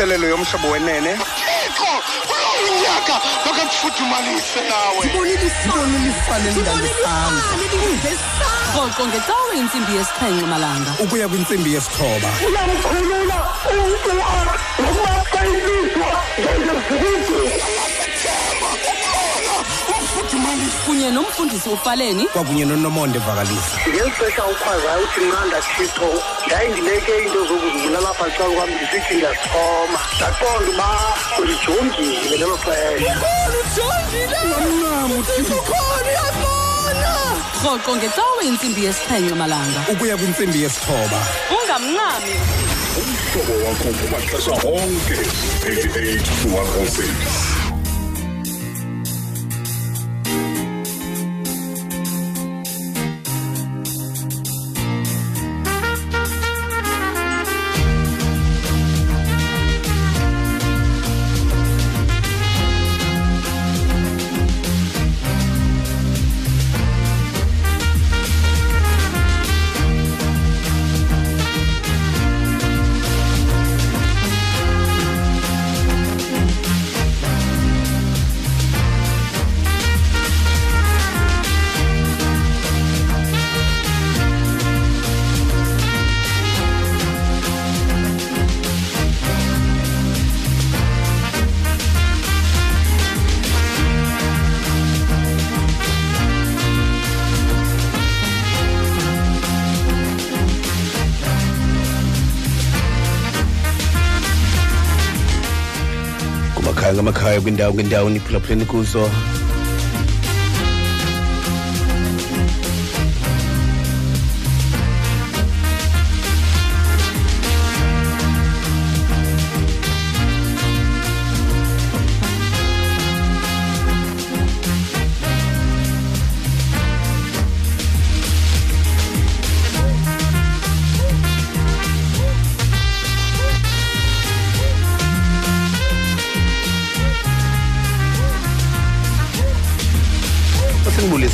imvuselelo yomhlobo wenene thixo kulowo nyaka makakufuthumalise nawe sibonile isibonile ifane rhoqo ngecawe intsimbi yesixhenxe malanga ukuya kwintsimbi yesithoba uyamkhulula umntu nokuba ilizwa ngezizigidi umfuthumalise kunye nomfundisi ufaleni. Kwakunye nonomonde vakalisa ngeli xesha ukhwazayo uthi nqanda thixo ndayindibeke into zokuzibulala apha ecala kwam ndisithi ndiyasixhoma ndaqonda uba ulijongile ngelo xesha rhoqo ngecawe intsimbi yesixhenxe malanga. Ukuya kwintsimbi yesithoba. Ungamncami umhlobo wakho kumaxesha onke. 88 106 kumakhaya ngamakhaya kwindawo ngendawo niphulaphuleni kuzo.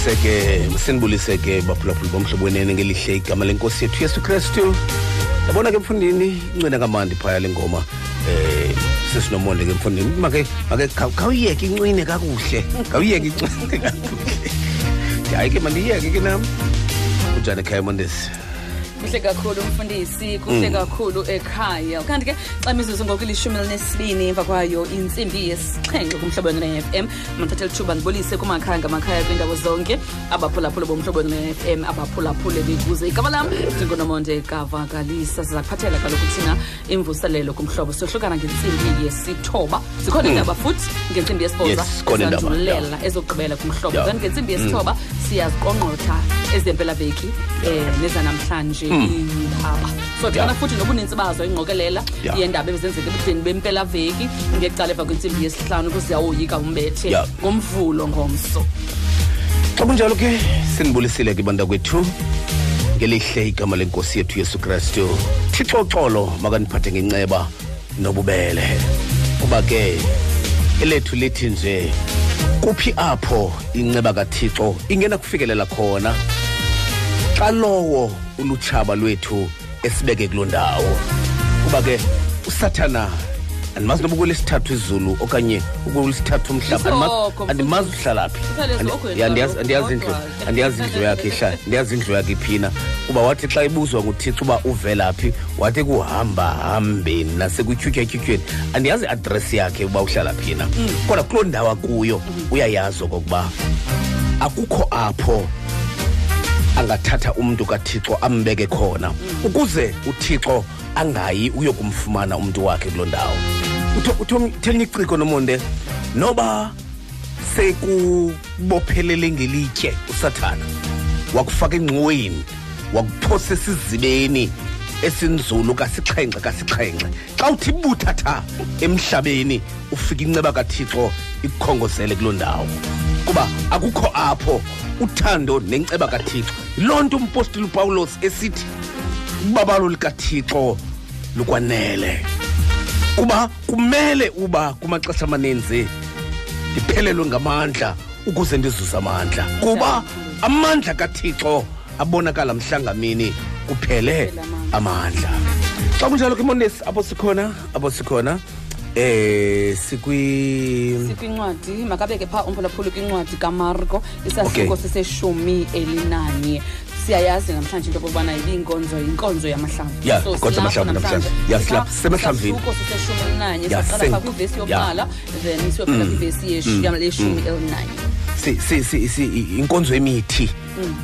Sinibulise ke sinibulise ke baphulaphula bomhlobo wenene ngelihle igama lenkosi yethu yesu kristu. Yabona ke mfundini incwina kamandi phaya le ngoma eh sesinomonde ke mfundini make make kha- khawuyeke incwine kakuhle khawuyeke incwine kakuhle. Hayi ke mandiyeke ke nam. Kunjani ekhaya mondesi kuhle kakhulu umfundisi kuhle kakhulu ekhaya. Kanti ke xa mizuzu ngoku ilishumi elinesibini emva kwayo intsimbi yesixhenxe kumhlobo ne-f m. Mathatha lithuba ndibulise kumakhaya ngamakhaya kwiindawo zonke. Abaphulaphule bomhlobo ne-f m abaphulaphule bekuze igama lam ndingunomonde kavakalisa. Siza kuphathela kaloku thina imvuselelo kumhlobo. Sohlukana ngentsimbi yesithoba. Sikhona iindaba futhi ngentsimbi yesibhoza. Yes, ezogqibela ezandulela kumhlobo kanti ngentsimbi yesithoba siyaziqongqotha ezempelaveki um nezanamhlanje iindaba so thana Yeah. futhi nobunintsi bazo ingqokelela Yeah. yeendaba ebezenzeka ebudeni bempelaveki ngecala emva kwentsimbi yesihlanu kuziyawoyika umbethe Yeah. ngomvulo ngomso xa kunjalo ke sinibulisile ke banda kwethu ngelihle igama lenkosi yethu yesu kristu thixo xolo makaniphathe ngenceba nobubele kuba ke elethu lithi nje kuphi apho inceba kathixo ingena kufikelela khona? Xa lowo ulutshaba lwethu esibeke kuloo ndawo. Kuba ke usathana andimazi noba ukwelesithathu izulu okanye ukwelesithathu umhlaba Andimazi- uhlala phi andiyazi indlu andiyazi indlu yakhe ihlala ndiyazi indlu yakhe iphina. Kuba wathi xa ibuzwa nguthixo uba uvela phi wathi kuhamba hambeni nasekutyhutywatyhutyweni andiyazi iadresi yakhe uba uhlala phina kodwa kuloo ndawo akuyo uyayazi okokuba akukho apho angathatha umntu kathixo ambeke khona ukuze uthixo angayi uyokumfumana umntu wakhe kuloo ndawo Utho- utho- utheni iciko nomonde noba sekubophelele ngelitye usathana wakufaka engxoweni wakuphosa esizibeni esinzulu kasixhenxe kasixhenxe xa uthi buthatha emhlabeni ufika inceba kathixo ikukhongozele kuloo ndawo. Kuba akukho apho uthando nenceba kathixo. Yiloo nto umpostile upawulos esithi ubabalo likathixo lukwanele. Kuba kumele uba kumaxesha amaninzi ndiphelelwe ngamandla ukuze ndizuze amandla. Kuba amandla kathixo abonakala mhlangamini kuphele amandla. Xa kunjalo ke monesi apho sikhona? Apho sikhona? Eh sikwi sikwincwadi makabeke phaa umphulaphula kwincwadi kamarko isahluko siseshumi elinanye. Siyayazi namhlanje into okokubana ibiyinkonzo yinkonzo yamahlamvu. Yeah, kodwa siseshumi elinanye saqala phaa kwivesi yokuqala then kwivesi elinanye. Inkonzo emithi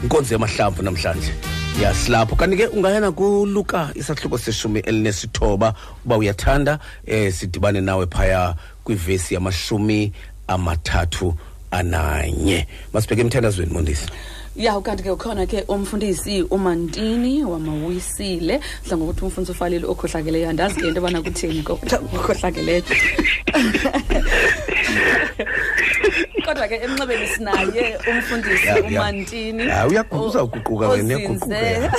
inkonzo yamahlamvu namhlanje. Ya silapho. Kanti ke ungayana kuluka isahluko seshumi elinesithoba uba uyathanda eh sidibane nawe phaya kwivesi yamashumi amathathu ananye. Masibheke emthandazweni mondisi ya ukanti ke ukhona ke umfundisi umantini wamawisile. Mhla ngokuthi umfundisi ufalile okhohlakeleyo andazi ke into yobana kutheni okhohlakeleyo kodwa ke emnxebeni sinaye umfundisi umantini uzawuguquka wena, ozinze- uyaguquka.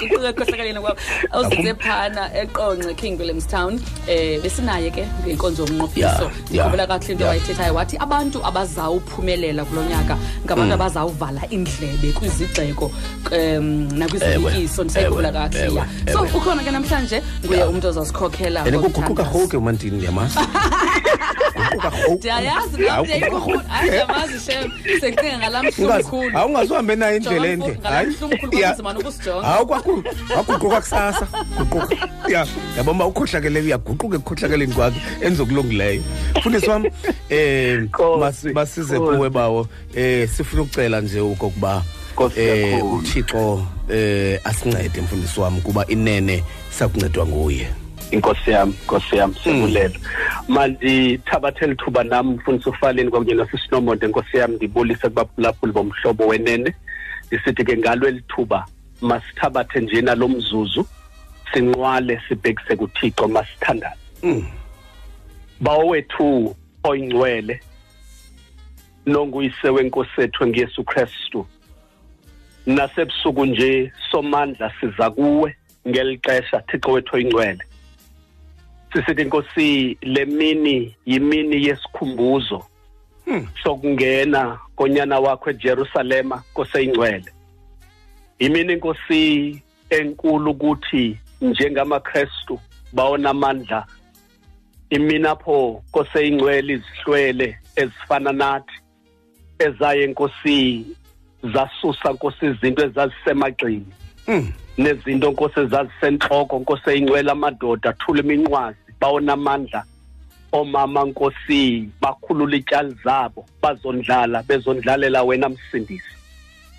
guquka ekhohlakaleni kwabo ozinze phana eqonce king williamstown um besinaye ke ngenkonzo Ya, ya, kakuhle into wayithethayo wathi abantu abazawuphumelela kulo nyaka ngabantu abazawuvala abazawuvala indlebe kwizigxeko um nakwizibukiso Ewe, ndisayikhumbula kakuhle. so ukhona ke namhlanje nguye umntu ozazikhokhela and kuguquka rhoke umantini ndiyamazi ndiyayazi Hawu, nam guquka hayi rhoke. ndiyamazi shem secinga ngala Ungazi- mhlumkhulu hawu ungazuhambe nayo indlela Jonga ende mfo- ngala mhlumkhulu Ya. kwakunzima nokusijonga. hawu kwaku- waguquka kusasa guquka ya yabona uba ukhohlakeleyo uyaguquka ekukhohlakeleni kwakhe enze okulungileyo mfundisi wam um Nkosi, basize Nkosi. kuwe bawo um sifuna ukucela nje okokuba Nkosi um kakhulu. uthixo um asincede mfundisi wam kuba inene sakuncedwa nguye inkosi yami inkosi yami sibulela mandithabathele ithuba nam mfundisi ufaleni kwakunye nosisinomonde nkosi yami ndibulise kubaphulaphuli bomhlobo wenene. Ndisithi ke ngalo eli thuba masithabathe njena lo mzuzu sinqwale sibhekise kuthixo masithandane. Mm. bawo wethu oyingcwele nonguyise wenkosi ethu enguyesu kristu. Nasebusuku nje somandla siza kuwe ngeli xesha thixo wethu oyingcwele. Sisithi nkosi le mini yimini yesikhumbuzo. Sokungena konyana wakho eJerusalema nkoseyingcwele yimini inkosi enkulu ukuthi njengamaKristu bawona amandla imini apho nkoseyingcwele izihlwele ezifana nathi ezaye nkosi zasusa nkosi izinto ezazisemagxini Mm. nezinto nkosi ezazisentloko nkosi eyingcwele amadoda athula iminqwazi. Bawona amandla omama nkosi bakhulula ityali zabo bazondlala bezondlalela wena msindisi.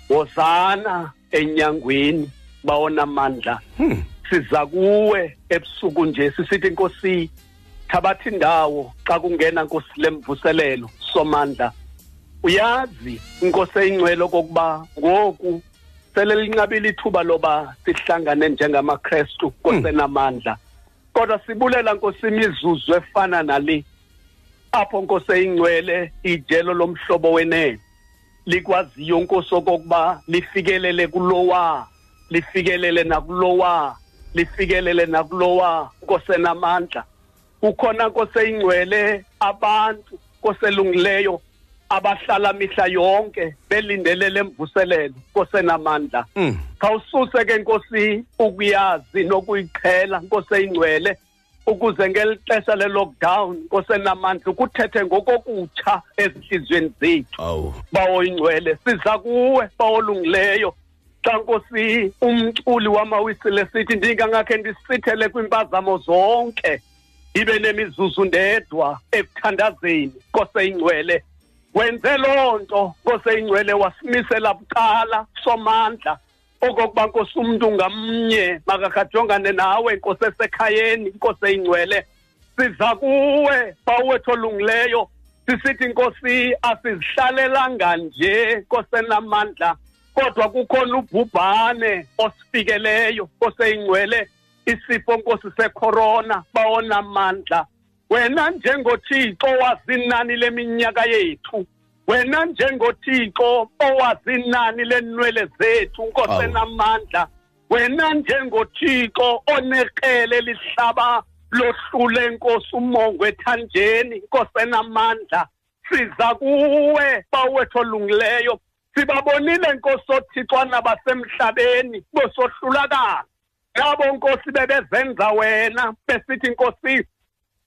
Wozana enyangweni bawona amandla Hmm. siza kuwe ebusuku nje sisithi nkosi thabatha indawo xa kungena nkosi lemvuselelo somandla. Uyazi inkosi eyingcwele okokuba ngoku sele linqabile ithuba loba sihlangane njengamakrestu kosenamandla. Kodwa sibulela nkosi imizuzu efana nale. Apho nkosi eyingcwele ijelo lomhlobo wenene likwaziyo nkosi okokuba lifikelele kulowa lifikelele nakulowa lifikelele nakulowa nkosenamandla ukhona nkosi eyingcwele abantu nkoselungileyo abahlala mihla yonke belindele lemvuselelo nkosenamandla Mm. khawususe ke nkosi ukuyazi nokuyiqhela nkosi eyingcwele ukuze ngeli xesha le-lockdown nkosenamandla ukuthethe ngokokutsha ezihliziyweni zethu. Bawoyingcwele siza kuwe bawolungileyo xa nkosi umculi wamawisile sithi ndingangakhe ndisithele kwimpazamo zonke ibe nemizuzu ndedwa ekuthandazeni nkoseyingcwele wenze loo nto nkoseyingcwele wasimisela bucala somandla. Okokuba nkosi umntu ngamnye makakajongane nawe nkosi esekhayeni nkosi eyingcwele. Siza kuwe bawethu olungileyo. Sisithi nkosi asizihlalelanga nje nkosi enamandla kodwa kukhona ubhubhane osifikeleyo nkosi eyingcwele. Isifo nkosi secorona bawona mandla wena njengothixo wazi inani leminyaka yethu. Wena njengothixo owazi inani lenwele zethu nkosi enamandla. Wena njengothixo oneqele lihlaba lohlule nkosi umongo ethanjeni nkosi enamandla. Siza kuwe bawethu olungileyo. Sibabonile nkosi othixwana basemhlabeni bosohlulakala. Nabo nkosi bebezenza wena besithi nkosi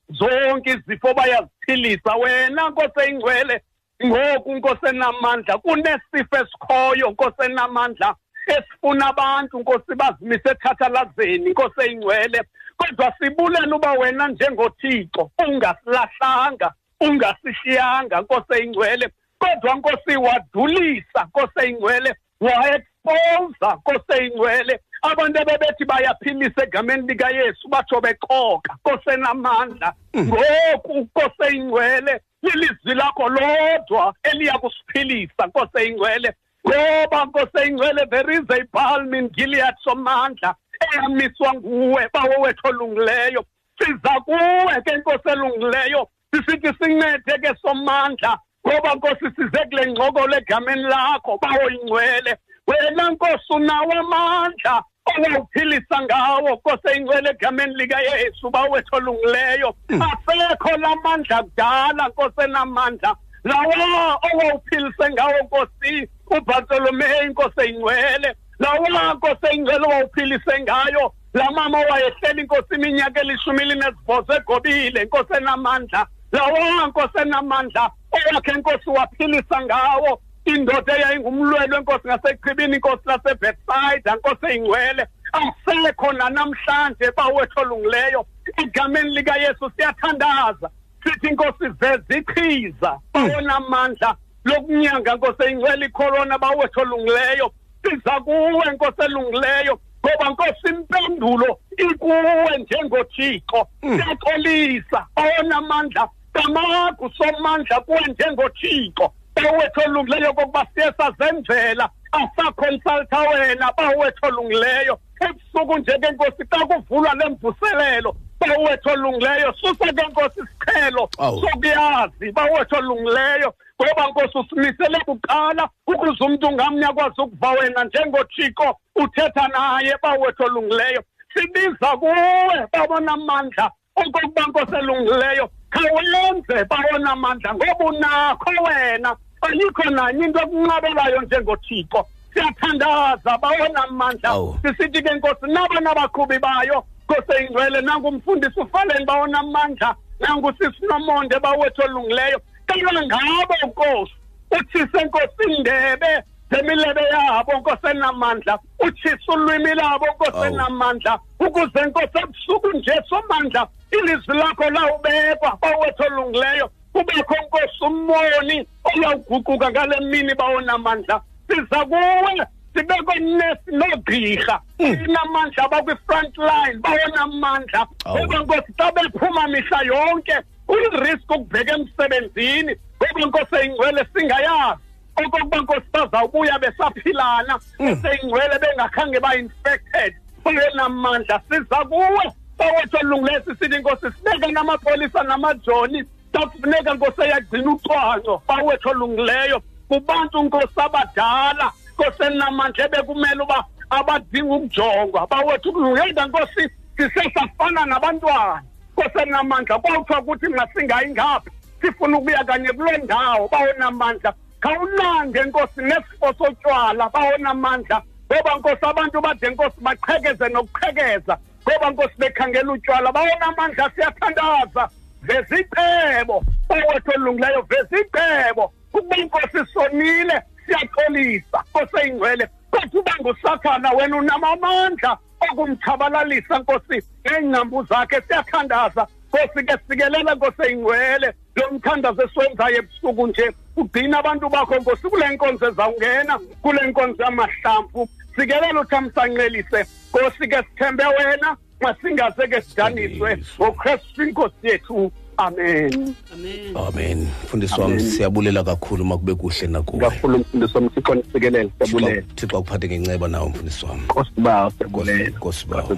zonke izifo bayaziphilisa. Wena nkosi eyingcwele ngoku nkosi enamandla kunesifo esikhoyo nkosi enamandla esifuna abantu nkosi bazimise ethathalazeni nkosi eyingcwele kodwa sibulela uba wena njengothixo ungasilahlanga ungasishiyanga nkosi eyingcwele kodwa nkosi wadulisa nkosi eyingcwele waexposa nkosi eyingcwele abantu abebethi bayaphilisa egameni likayesu batsho beqoka nkosi enamandla ngoku nkosi eyingcwele lilizwi lakho lodwa eliya kusiphilisa nkosi eyingcwele ngoba nkosi eyingcwele there is a balm in gilead somandla eyamiswa nguwe bawo wethu olungileyo. Siza kuwe ke nkosi elungileyo sisithi sincede ke somandla. Ngoba nkosi size kule ngxokolo egameni lakho bawo ingcwele. Wena nkosi unawo amandla. Owawuphilisa ngawo nkosi eyingcwele egameni likayesu bawethu olungileyo. Asekho la mandla kudala nkosi enamandla. Lawa owawuphilise ngawo nkosi ubartolomeyi nkosi eyingcwele lawa nkosi eyingcwele owawuphilise ngayo. La mama wayehleli inkosi iminyaka elishumi elinesibhozo egobile nkosi enamandla. Lawa nkosi enamandla owakhe nkosi waphilisa ngawo. Indoda eyayingumlwelo enkosi ngaseqhibini inkosi lasebethsaida nkosi eyingcwele. Asekho nanamhlanje bawethu olungileyo. Egameni likayesu siyathandaza. Sithi inkosi veza ichiza bawona mandla lokunyanga nkosi eyingcwele icorona bawethu olungileyo. Siza kuwe nkosi elungileyo ngoba nkosi impendulo ikuwe njengothixo. Siyaxolisa bawona mandla kamakho somandla kuwe njengothixo. Bawethu olungileyo kokuba siye sazenzela. Asakonsaltha wena bawethu olungileyo ebusuku nje ke nkosi xa kuvulwa le mvuselelo bawethu olungileyo susa ke nkosi isiqhelo sokuyazi bawethu olungileyo ngoba nkosi usimisele kuqala ukuze umntu ngamnye akwazi ukuva wena njengothixo uthetha naye bawethu olungileyo sibiza kuwe babona amandla okokuba nkosi elungileyo. Khawuyenze bawona amandla ngoba unakho wena. Ayikho nanye into ekunqabelayo njengothixo. Siyathandaza bawona amandla sisithi ke nkosi naba nabaqhubi bayo nkosi eyingcwele nangumfundisi ufaleni bawona amandla nangusisinomonde bawethu olungileyo. Kala ngabo nkosi. Uthise nkosi indebe zemilebe yabo nkosi enamandla utshisa ulwimi labo nkosi enamandla ukuze nkosi ebusuku nje somandla ilizwi lakho lawubekwa bawethu olungileyo. Kubekho nkosi umboni oyawuguquka ngale mini bawonamandla. Siza kuwe sibekwe nesi noogqirha inamandla abakwi-front line bawonamandla. Ngoba nkosi xa bephuma mihla yonke ulirisk ukubheka emsebenzini. Ngoba nkosi eyingcwele singayazi. Okokuba nkosi bazawubuya besaphilana beseyingcwele bengakhange ba-infected bayenamandla siza kuwe. Bawethu olungileyo sisithi nkosi sibeke namapolisa namajoni. Xa kufuneka nkosi eyagcina ucwangco. Bawethu olungileyo kubantu nkosi abadala. Nkosi enamandla ebekumele uba abadinga ukujongwa. Bawethu kulungela nkosi sisesafana nabantwana. Nkosi enamandla kwawuthiwa kuthi masingayi ngaphi? Sifuna ukubuya kanye kuloo ndawo. Bawonamandla khawunande nkosi nesifo sotywala bawonamandla. Ngoba nkosi abantu bade nkosi baqhekeze nokuqhekeza. Ngoba nkosi bekhangela utywala bawonamandla siyathandaza. Veza icebo bawethu olungileyo veza icebo. Ukuba inkosi sonile siyaxolisa nkosi eyingcwele kodwa uba ngusathana wena unamamandla okumtshabalalisa nkosi. Neengcambu zakhe siyathandaza. Nkosi ke sikelela nkosi eyingcwele. Lo mthandazo esiwenzayo ebusuku nje ugcina abantu bakho nkosi kule nkonzo ezawungena kule nkonzo yamahlamvu sikelela uthamsanqelise nkosi ke sithembe wena masingaze ke sidaniswe ngokristu inkosi yethu. Amen. Amen. Amen mfundisi wam Amen. siyabulela kakhulu makube kuhle nakuwe. Kakhulu mfundisi womthixo ndisikelele siyabulela. Thixo- thixo akuphathe ngenceba nawe mfundisi wam nkosi bawo siyabulela. Nkosi bawo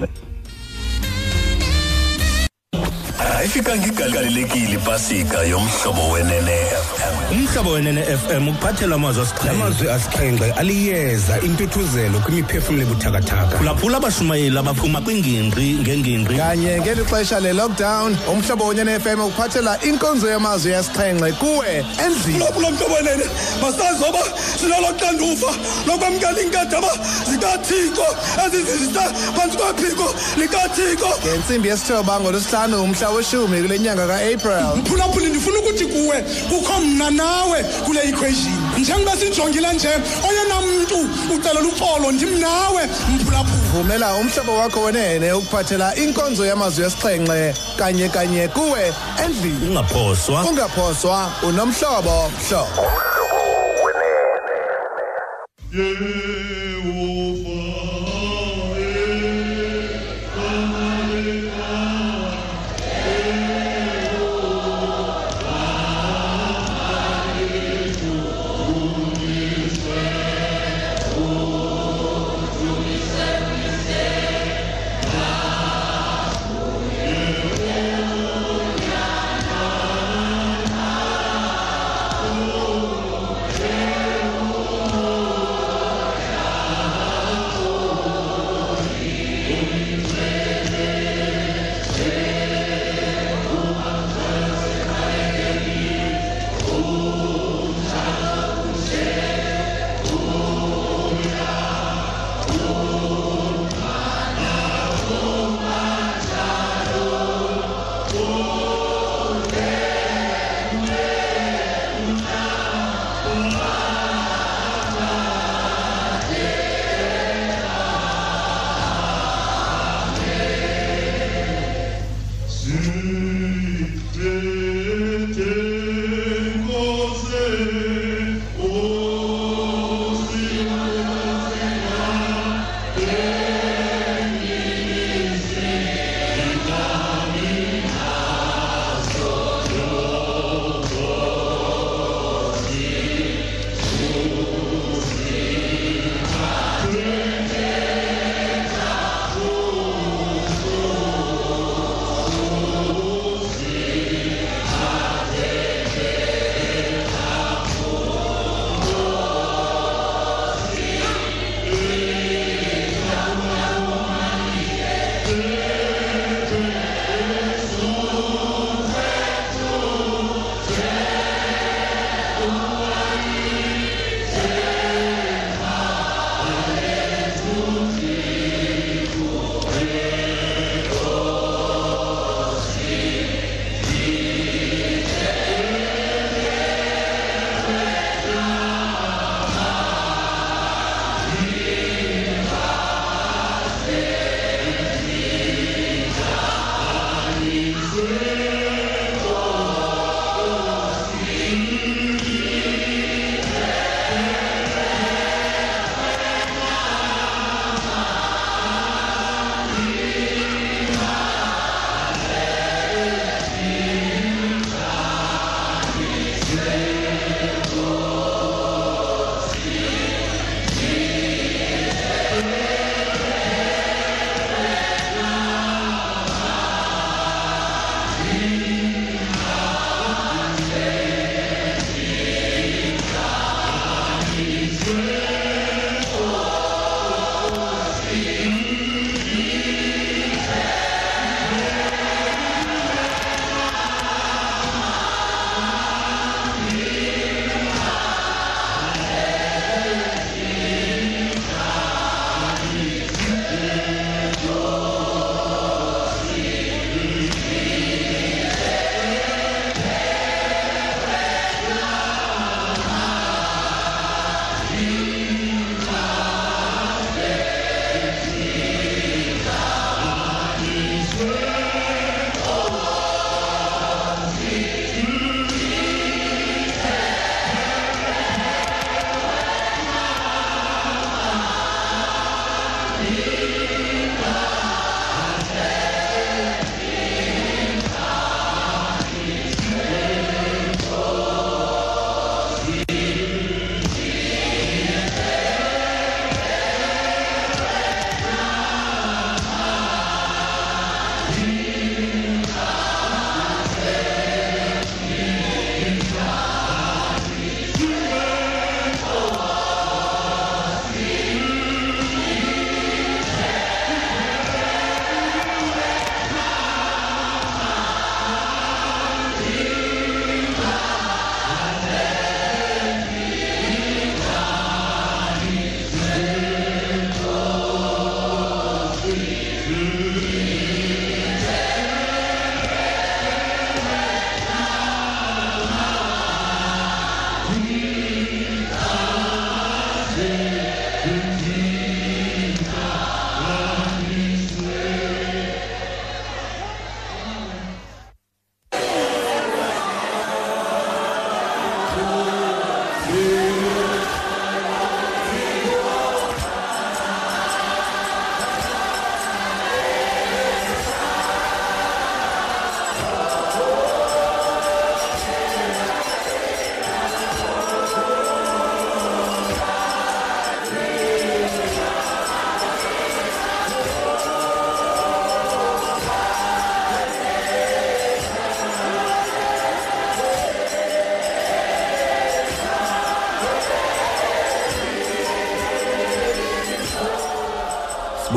ayifikanga igalelekile ipasika yomhlobo wenene. FM umhlobo wenene fm ukuphathela amazwi asixhenxe amazwi asixhenxe aliyeza intuthuzelo kwimiphefumlo ebuthakathaka. Phulaphula abashumayeli abaphuma kwingingqi ngengingqi. Kanye ngeli xesha le-lockdown umhlobo wonyene fm ukuphathela inkonzo yamazwi yasixhenxe kuwe endlini. Kulo mhlobo wenene masazoba sinalo xanduva lokwamkela iinkadaba zikathixo ezizizisa phantsi kwephiko likathixo. Ngentsimbi yesithoba ngolwesihlanu umhla weshumi kule nyanga ka-april. Mphulaphuli ndifuna ukuthi kuwe kukho mna nawe kule equation. Njengoba sijongile nje oyena mntu ucelela uxolo ndim nawe mphulaphuli vumela umhlobo wakho wenene ukuphathela inkonzo yamazwi yasixhenxe kanye kanye kuwe endlini. Ungaphoswa. Ungaphoswa unomhlobo hlobo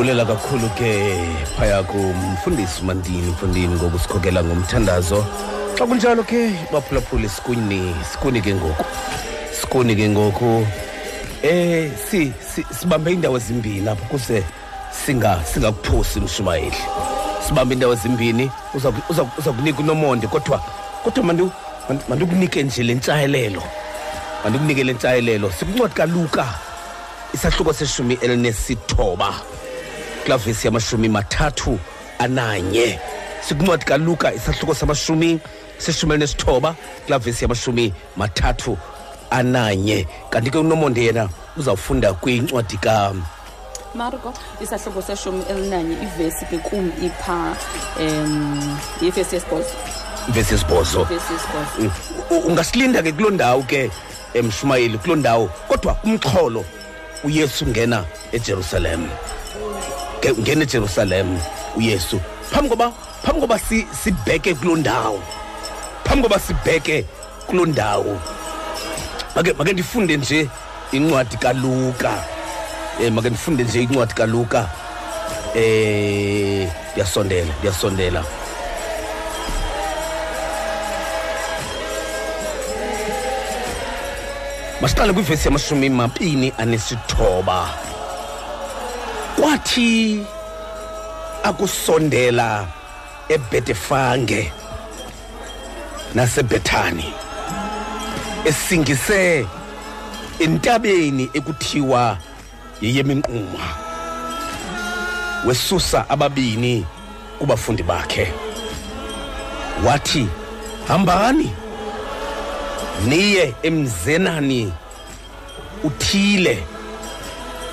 sibulela kakhulu ke phaya kumfundisi umandini mfundini ngokusikhokela ngomthandazo. Xa kunjalo ke baphulaphuli sikuni sikuni ke ngoku sikuni ke ngoku. Eh si, si sibambe indawo ezimbini apho kuse singa singakuphosi mshumayeli. Sibambe indawo ezimbini uza uza kunika unomonde kodwa kodwa mandu mandu- mandukunike nje le ntshayelelo. Mandikunike le ntshayelelo. Sikuncwadi kaluka isahluko seshumi elinesithoba klavesi yamashumi mathathu ananye. Sikuncwadi kaluka isahluko samashumi seshumi elinesithoba klavesi yamashumi mathathu ananye. Kanti ke unomonde yena uzawufunda kwincwadi ka marko isahluko seshumi elinanye ivesi ke kum ipha um yivesi yesibhozo. Vesi yesibhozo. Ivesi yesibhozo. U- ungasilinda ke kuloo ndawo ke emshumayeli kuloo ndawo kodwa umxholo uyesu ngena ejerusalem. Ngena ejerusalem uyesu. Phambi koba phambi koba si- sibheke kuloo ndawo phambi koba sibheke kuloo ndawo make make ndifunde nje incwadi kaluka. Eh make ndifunde nje incwadi kaluka. Eh ndiyasondela ndiyasondela masiqale kwivesi yamashumi mabini anesithoba. Kwathi akusondela ebetefange nasebethani esingise entabeni ekuthiwa yeyeminquma wesusa ababini kubafundi bakhe. Wathi hambani niye emzenani uthile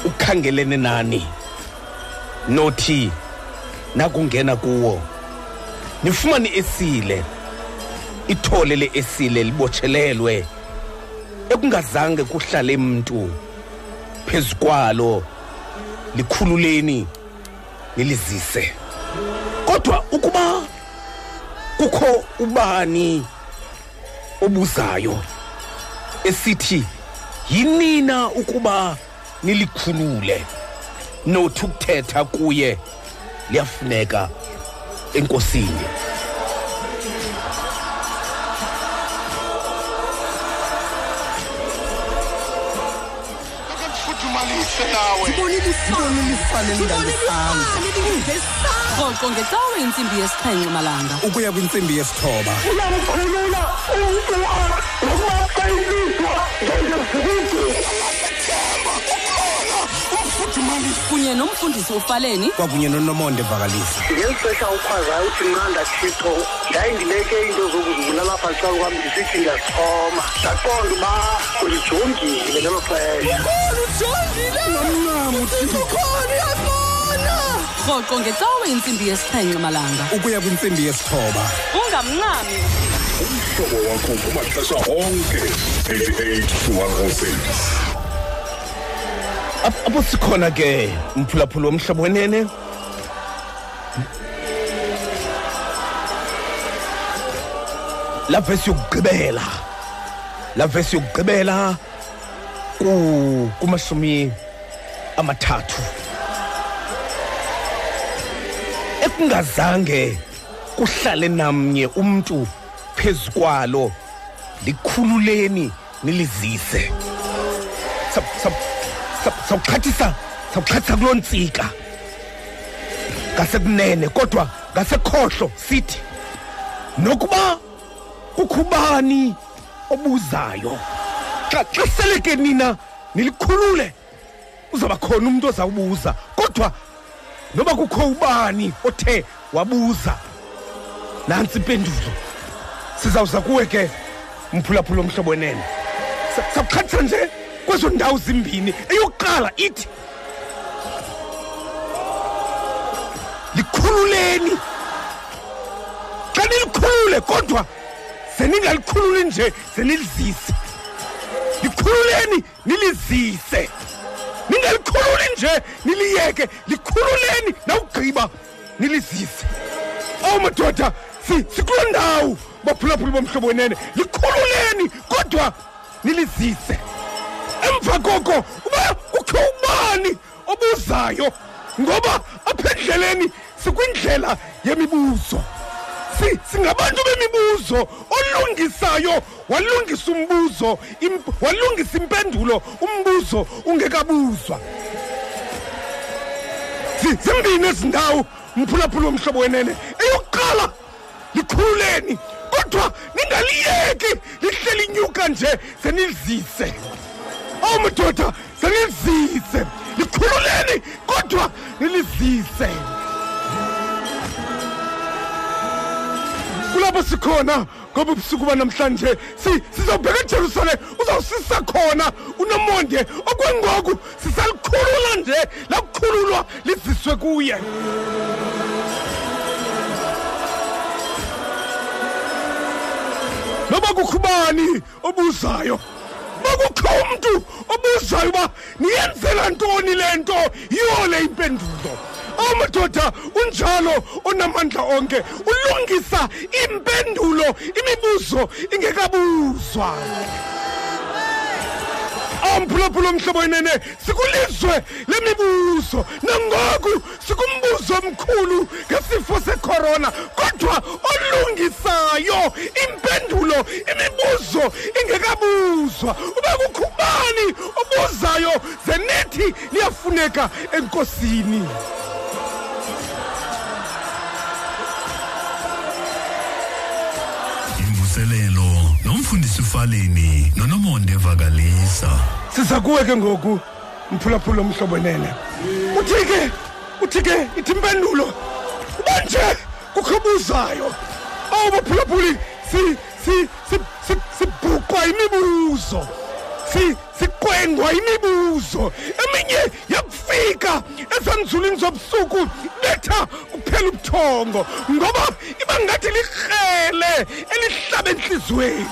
ukhangelene nani? Nothi nakungena kuwo. Nifumane esile. Ithole le esile libotshelelwe ekungazange kuhlale mntu phezu kwalo. Likhululeni nilizise. Kodwa ukuba kukho ubani obuzayo esithi yinina ukuba nilikhulule? Nothi ukuthetha kuye liyafuneka enkosini Akakufuthumalise nawe. rhoqo ngecawe intsimbi yesixhenxe malanga ukuya kwintsimbi yesithoba Uyamkhulula umntu nokumaqayiswa njengezibuko. Ufuthumalise. Kunye nomfundisi ufaleni. Kwakunye nonomonde vakalisa ngeli xesha ukhwazayo uthi nqanda thixo ndayindibeke iinto zokuzibulala apha ecala kwam ndisithi ndiyasixhoma ndaqonda uba ulijongile ngelo xesha. Rhoqo ngecawe intsimbi yesixhenxe malanga ukuya kwintsimbi yesithoba. Ungamncami. Umhlobo wakho kumaxesha onke 88 to 106 Ap- apho sikhona ke mphulaphula womhlobo wenene. La vesi yokugqibela la vesi yokugqibela ku kumashumi amathathu. Ekungazange kuhlale namnye umntu phezu kwalo likhululeni nilizise. Sa- sa- sa- sawuxhathisa sawuxhathisa kuloo ntsika ngasekunene kodwa ngasekhohlo sithi nokuba kukho ubani obuzayo? Xa xa sele ke nina nilikhulule uzawuba khona umntu ozawubuza. Kodwa noba kukho ubani othe wabuza? Nantsi impendulo. Sizawuza kuwe ke mphulaphula omhlobo wenene. Sa- sawuxhathisa nje. Kwezo ndawo zimbini eyokuqala ithi likhululeni. Xa nilikhulule kodwa seningalikhululi nje senilizise. Likhululeni nilizise. Ningalikhululi nje niliyeke. Likhululeni nawugqiba nilizise. Awu madoda si- sikuloo ndawo baphulaphuli bomhlobo wenene. Likhululeni kodwa nilizise. Emva koko uba kukho ubani obuzayo? Ngoba apha endleleni sikwindlela yemibuzo. Si- singabantu bemibuzo. Olungisayo walungisa umbuzo walungisa impendulo umbuzo ungekabuzwa. Zi- zimbini ezi ndawo mphulaphula womhlobo wenene. Eyokuqala likhululeni kodwa ningaliyeki lihleli inyuka nje senilizise awu madoda senilizise likhululeni kodwa nilizise kulapho sikhona ngoba ubusuku banamhlanje si- sizawubheka ejerusalem uzawusisa khona unomonde okwengoku sisalikhulula nje lakukhululwa liziswe kuye. Noba kukho ubani obuzayo? Bakukho umntu obuzayo uba niyenzela ntoni le nto? Yiyo le impendulo. Amadoda unjalo onamandla onke ulungisa impendulo imibuzo ingekabuzwa. Amphulaphula omhlobo wenene sikulizwe lemibuzo nangoku sikumbuzo omkhulu ngesifo secorona kodwa olungisayo impendulo imibuzo ingekabuzwa. Uba kukho ubani obuzayo zenithi liyafuneka enkosini? Imvuselelo nomfundisi ufaleni nonomonde vakalisa. Siza kuwe ke ngoku mphulaphula omhlobo wenene uthi ke uthi ke ithi impendulo uba nje kukho buzayo awu baphulaphuli si- si- si- si- sibhuqwa imibuzo si- siqwengwa imibuzo. Eminye yakufika ezanzulwini zobusuku betha kuphela ubuthongo ngoba iba ngathi likrele elihlaba entliziyweni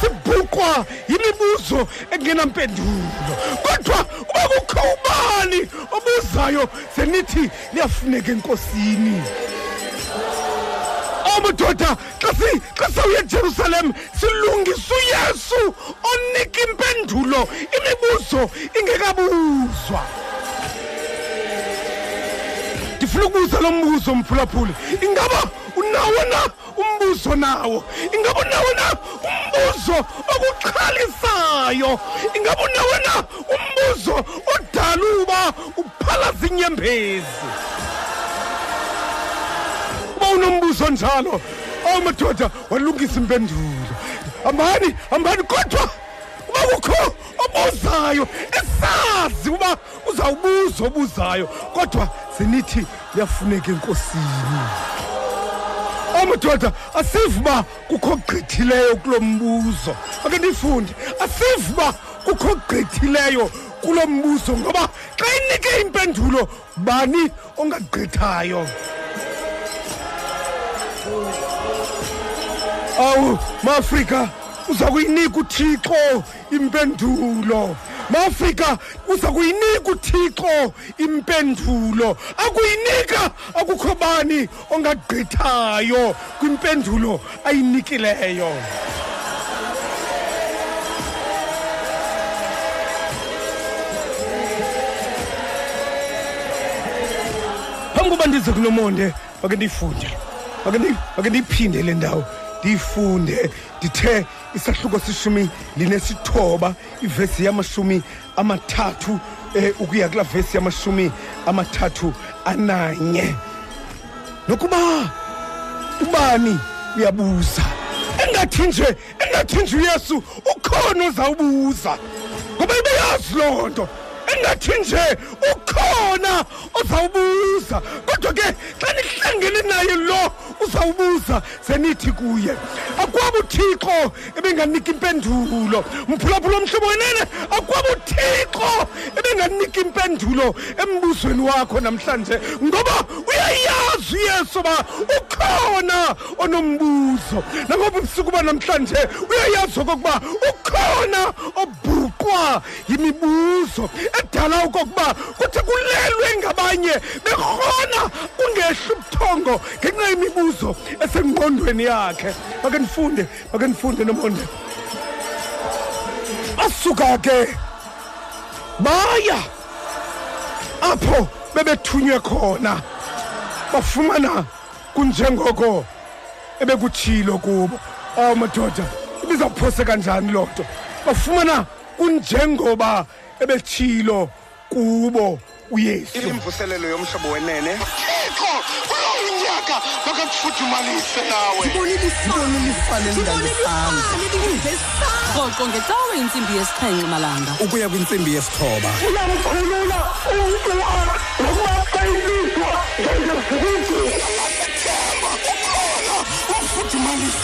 sibhuqwa yimibuzo engenampendulo kodwa uba kukho ubani obuzayo zenithi liyafuneka enkosini. Amadoda xa sawuye ejerusalem silungisa uyesu onika impendulo imibuzo ingekabuzwa. Ndifuna ukubuza lo mbuzo mphulaphuli. Ingaba unawo na umbuzo nawo? Ingaba unawo na umbuzo okuxhalisayo ingaba unawo na umbuzo odala uba uphalaza inyembezi? Uba unombuzo njalo awu madoda walungisa impendulo. Hambani hambani kodwa. Uba kukho obuzayo esazi uba uzawubuza obuzayo kodwa zenithi liyafuneka enkosini. Amadoda asiva uba kukho gqithileyo kulo mbuzo. Ake ndifunde asiva uba kukho gqithileyo kulo mbuzo ngoba xa inike impendulo bani ongagqithayo? Awu maafrika uza kuyinika uthixo impendulo. Maafrika uza kuyinika uthixo impendulo. Akuyinika akukho bani ongagqithayo kwimpendulo ayinikileyo. Phambi koba ndize kunomonde make ndiyifunde. Make ndiyiphinde le ndawo ndiyifunde. Ndithe isahluko seshumi linesithoba ivesi yamashumi amathathu um ukuya kulaa vesi yamashumi amathathu ananye. Nokuba ubani uyabuza? Engathi nje engathi nje uyesu ukhona ozawubuza. Ngoba ibeyazi loo nto. Engathi nje ukhona ozawubuza. Kodwa ke xa nihlangene naye lo uzawubuza zenithi kuye akwaba uthixo ebenganika impendulo. Mphulaphula omhlobo wenene akwaba uthixo ebenganika impendulo embuzweni wakho namhlanje ngoba uyayazi uyesu uba ukhona onombuzo. Nangoba ubusuku banamhlanje uyayazi okokuba ukhona obhuqwa yimibuzo edala okokuba kuthi kulelwe ngabanye bekrona kungehla ubuthongo ngenxa yemibuzo. Esengqondweni yakhe. Make ndifunde make ndifunde nomonde. Asuka ke baya apho bebethunywe khona. Bafumana kunjengoko ebekutshilo kubo. Awu madoda ibizawuphose kanjani loo nto? Bafumana kunjengoba ebetshilo kubo. Uyesu. Imvuselelo yomhlobo wenene. Thixo kulo unyaka makakufuthumalise nawe rhoqo ngecawe intsimbi yesixhenxe malanga. Ukuya kwintsimbi yesithoba. Uyamkhulula umntu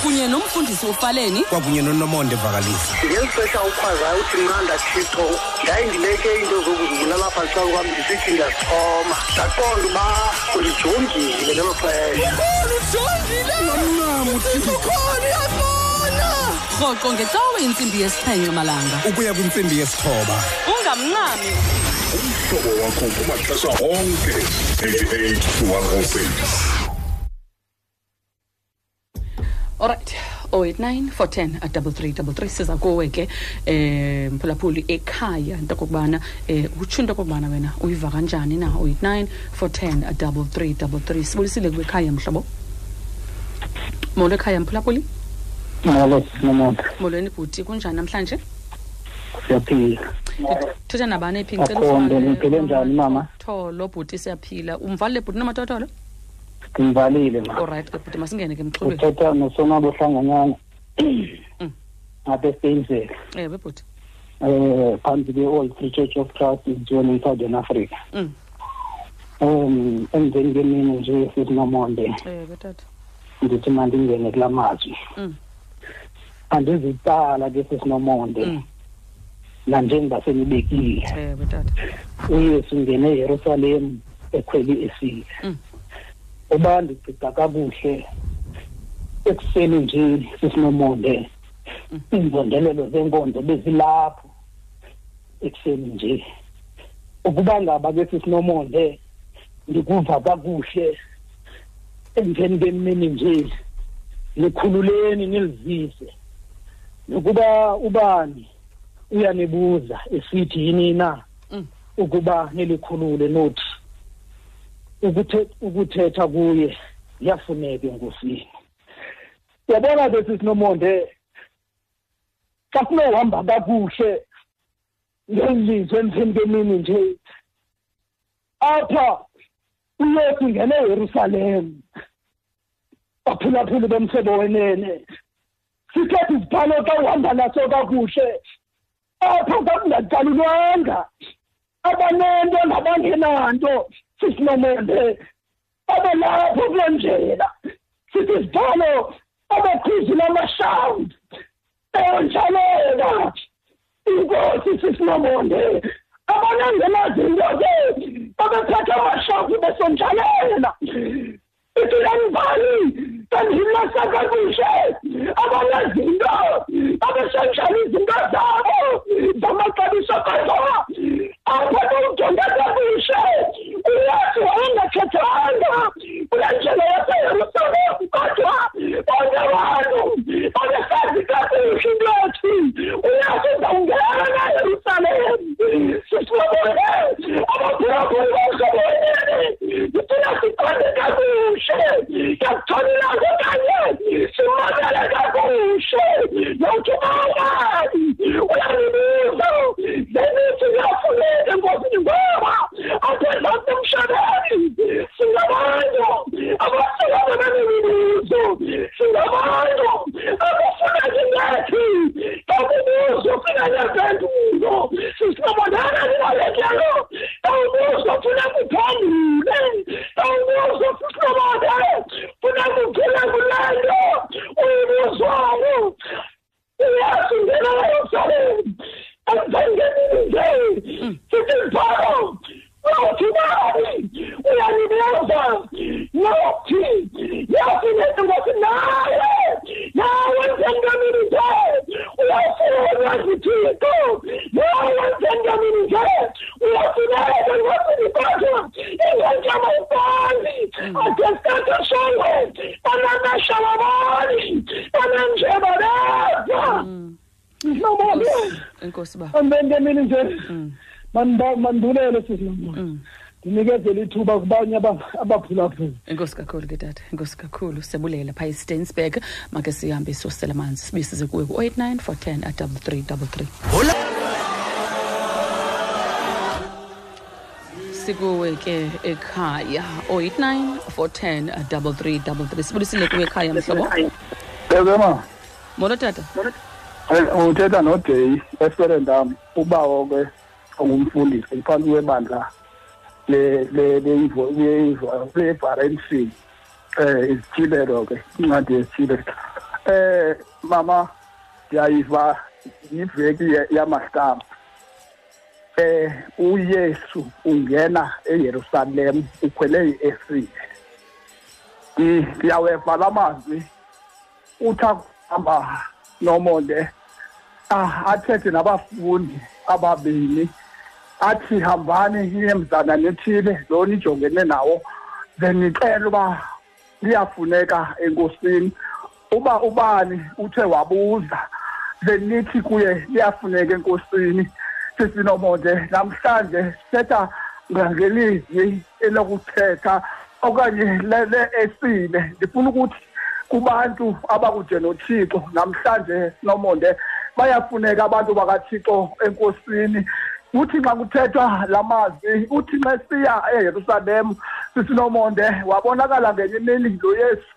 kunye nomfundisi ufaleni. Kwakunye nonomonde vakalisa ngeli xesha ukhwazayo uthi mnqanda thixo yayindileke into zokuzibulala phaa xa kwam ndisithi ndiyazixhoma ndaqonda uba ulijongile ngelo xesha. Rhoqo ngecawe intsimbi yesixhenxe malanga. Ukuya kwintsimbi yesithoba. Ungamncami umhlobo wakho kumaxesha onke 88 to 106 alright 089 410 a double three double three. Siza kuwe ke eh mphulaphuli ekhaya into okokubana eh utsho into okokubana wena uyiva kanjani na? 089 410 a double three double three. Sibulisile kuwe ekhaya mhlobo molo ekhaya mphulaphuli? Molo sinomonto molweni bhuti. Kunjani namhlanje? Siyaphila. Thetha nabani ephi? Akhonde, niphile njani, mama? tholo bhuti siyaphila. Umvalile bhuti namatotolo ndimvalile ma. Olright ke bhuti masingene ke mxhubeni uthetha nosonabo hlanganyana apha estainsville ewe bhuti um phambi kwe-old free church of christ izweni in-southern africa Mm. um emveni kwemini nje sisinomonde ewe tata ndithi mandingene kulaa mazwi. Mm. andizicala ke sisinomonde Mm. nanjengasenibekile ewe tata uyesu ngene eyerusalem ekhweli esile Mm. Uba ndigqiga kakuhle ekuseni nje sisinomonde iinzondelelo zenkonzo bezilapho ekuseni nje. Ukuba ngaba ke sisinomonde ndikuva kakuhle. Emveni kwemini nje nikhululeni nilizise. Nokuba ubani uyanibuza esithi yini na Mm. ukuba nilikhulule nothi ukuthe- ukuthetha kuye kuyafuneka enkosini yabona ke sisinomonde xa kunohamba kakuhle ngelizwe emveni kwemini nje apha uyesu ngene eyerusalem baphulaphuli bomhlobo wenene. Sithetha izibhalo xa uhamba naso kakuhle apho kakungaqalulwanga abanento nabangenanto. Sisinomonde abalapho kule ndlela sithi izibhalo abakhuzile amashawundi eyontshalela inkosi sisinomonde abanangenazinto ke babethatha amashawundi besontshalela ithi lembali kandilasa kakuhle abanazinto abesentshana izinto zabo zamaxabiso kodwa apha kumjonga kakuhle uyesu wayengakhethanga kule ndlela yaseyerusalem kodwa bonke abantu babesazi kakuhle into ethi uyesu uzawungena eyerusalem sisibone abaphulaphuli bomhloboyeni sifuna siqonde kakuhle yakutholilako kanye simamele kakuhle yawuthi bangani uyanibuza zenithi kuyafuneka enkosini ngoba apha ezantsi emhlabeni singabantu abahlukana nemibuzo singabantu abafuna ingathi kakubuzo funa nezempulo sisibonana nibalekelo awubuzo funa kuphendule awubuzo sisilobode funa kuphila kulento uyibuzwayo uyesu ngena eyerusalem emvengenini nje. Sithi zibhalo uthi bani uyanibuza nothi yathi nentokosi naye nawe emvengenini nje uyafunwa zithixo nawe emvengenini nje uyafuneka enkosini kodwa ingenjama ubani ade sikateshongo banamashawabani bananjebaleza mhlobonke enkosi ba emvengenini nje Mm. Mandulele sisinomoya Mm. ndinikezele ithuba kubanye aba- abaphulaphuli. Enkosi kakhulu ke tata. Enkosi kakhulu. Siyabulela phaa estainsburg make sihambe siyosela amanzi. Sibuye size kuwe ku-089 410 at double three double three. Sikuwe ke ekhaya. 089 410 at double three double three. Sibulisile kuwe ekhaya mhlobo. Ezema molo tata. Uthetha noday esperendam ubawo ke ongumfundisi phantsi kwebandla le le leivo leivo levarency eh ke incwadi yesithibelo. Eh mama ndiyayiva yiveki yamahlamba eh uyesu ungena eyerusalem ukhwele i-esile Ndi- ndiyaweva la mazwi uthi akuhamba nomonde ah, athethe nabafundi ababini athi hambani niye mzana nithile lo nijongene nawo. Ze nicela uba liyafuneka enkosini. Uba ubani uthe wabuza ze nithi kuye liyafuneka enkosini. Sisinomonde namhlanje sithetha ngelizwi elokuthetha okanye le esile. Ndifuna ukuthi kubantu abakude nothixo namhlanje sinomonde bayafuneka abantu bakathixo enkosini. Uthi xa kuthethwa la mazwi uthi xa siya eyerusalem sisinomonde wabonakala ngenye imini lo yesu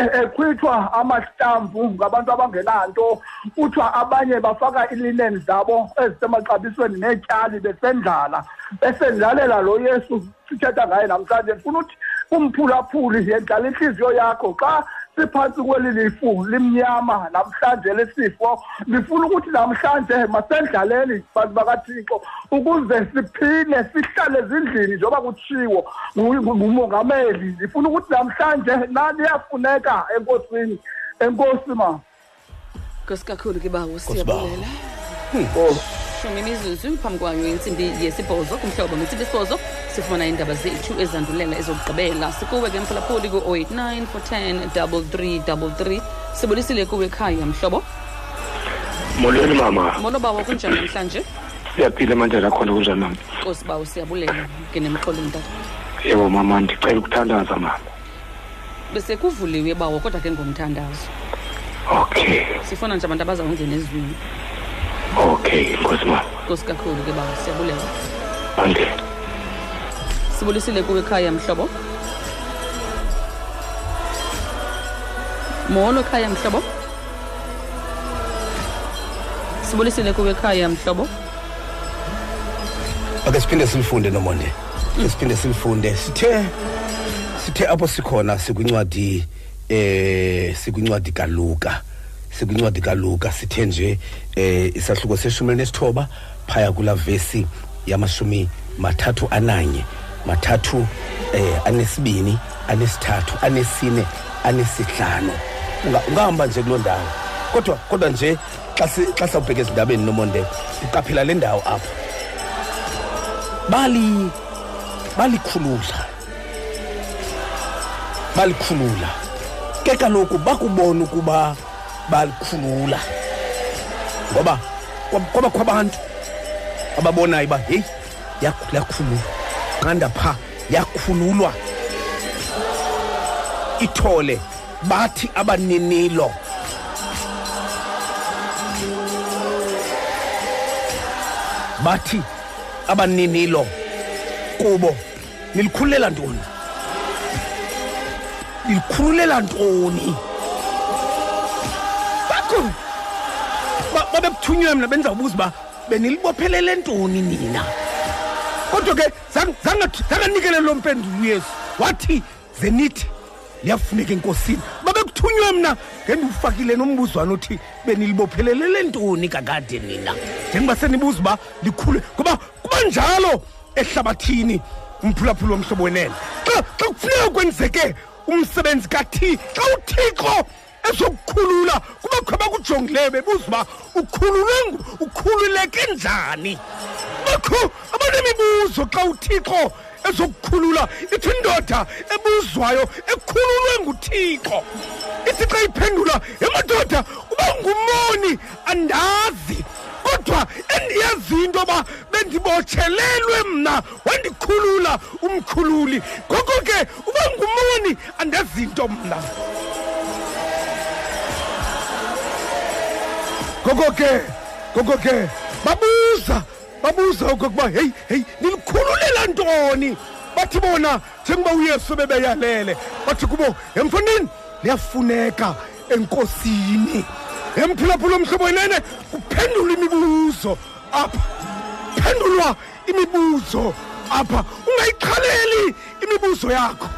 e- ekhwithwa amahlamvu ngabantu abangenanto kuthiwa abanye bafaka ilineni zabo ezisemaxabisweni neetyali besendlala besendlalela lo yesu sithetha ngaye namhlanje ndifuna uthi kumphulaphuli yendlala intliziyo yakho. Xa siphantsi kweli lifu limnyama namhlanje lesifo ndifuna ukuthi namhlanje masendlaleni bantu bakathixo ukuze siphile sihlale ezindlini njengoba kutshiwo ngu- ngu- ngumongameli. Ndifuna ukuthi namhlanje naliyafuneka enkosini? Enkosi ma. Nkosi kakhulu ke bawo Nkosi siyabulela. oh. Shumi imizuzu phambi kwayo intsimbi yesibhozo kumhlobo ngentsimbi yesibhozo sifumana iindaba zethu ezandulela ezokugqibela. Sikuwe ke mphulaphuli ku-089 410 double three double three. Sibulisile kuwe ekhaya mhlobo? Molweni mama. Molo bawo kunjani namhlanje? Siyaphila emanjani akhona kunjani mama? Nkosi bawo siyabulela ngenemxholweni mntata yebo mama ndicela ukuthandaza mama. Besekuvuliwe bawo kodwa ke ngomthandazo. Okay. Sifuna nje abantu abazawungena ezwini okay nkosi mama nkosi kakhulu ke bawo siyabulela ande sibulisile kuwe ekhaya mhlobo? Molo ekhaya mhlobo? Sibulisile kuwe ekhaya mhlobo? Ake siphinde silifunde nomonde siphinde silifunde. Sithe sithe apho sikhona sikwincwadi eh sikwincwadi kaluka. Sikwincwadi kaluka sithe nje eh isahluko seshumi nesithoba phaya kula vesi yamashumi mathathu ananye mathathu eh anesibini anesithathu anesine anesihlanu. Unga- ungahamba nje kuloo ndawo. Kodwa kodwa nje xa si- xa sawubheka ezindabeni nomonde uqaphela le ndawo apha bali balikhulula. Balikhulula. Ke kaloku bakubona ukuba balikhulula. Ngoba kwab- kwabakho abantu ababonayo uba heyi yakhu- yakhululwa. Qanda pha yakhululwa. Ithole bathi abaninilo. Bathi abaninilo kubo nilikhululela ntoni? Nilikhululela ntoni? Ba- babekuthunywe mna bendizawubuza uba benilibophelele ntoni nina? Kodwa ke zang- zange- zanganikele lo mpendulo uyesu. Wathi ze nithi liyafuneka enkosini. Babekuthunywe mna ngendiwufakile nombuzwana othi benilibophelelele ntoni kakade nina? Njengoba senibuza uba likhule ngoba kuba njalo ehlabathini umphulaphula womhlobo wenene. Xa xa kufuneka kwenzeke umsebenzi kathi xa uthixo ezokukhulula kubakho abakujongileyo bebuza uba ukhululwe ukhululeke njani? Bakho abanemibuzo xa uthixo ezokukhulula ithi indoda ebuzwayo ekhululwe nguthixo. Ithi xa iphendula emadoda uba ngumoni andazi. Kodwa endiyaziyo into yoba bendibotshelelwe mna wandikhulula umkhululi. Ngoko ke uba ngumoni andazi nto mna. Ngoko ke ngoko ke babuza babuza okokuba heyi heyi nilikhululela ntoni? Bathi bona njengoba uyesu bebeyalele. Bathi kubo emfondini liyafuneka enkosini. Emphulaphula omhlobo wenene kuphendula imibuzo apha. Phendulwa imibuzo apha. Ungayixhaleli imibuzo yakho.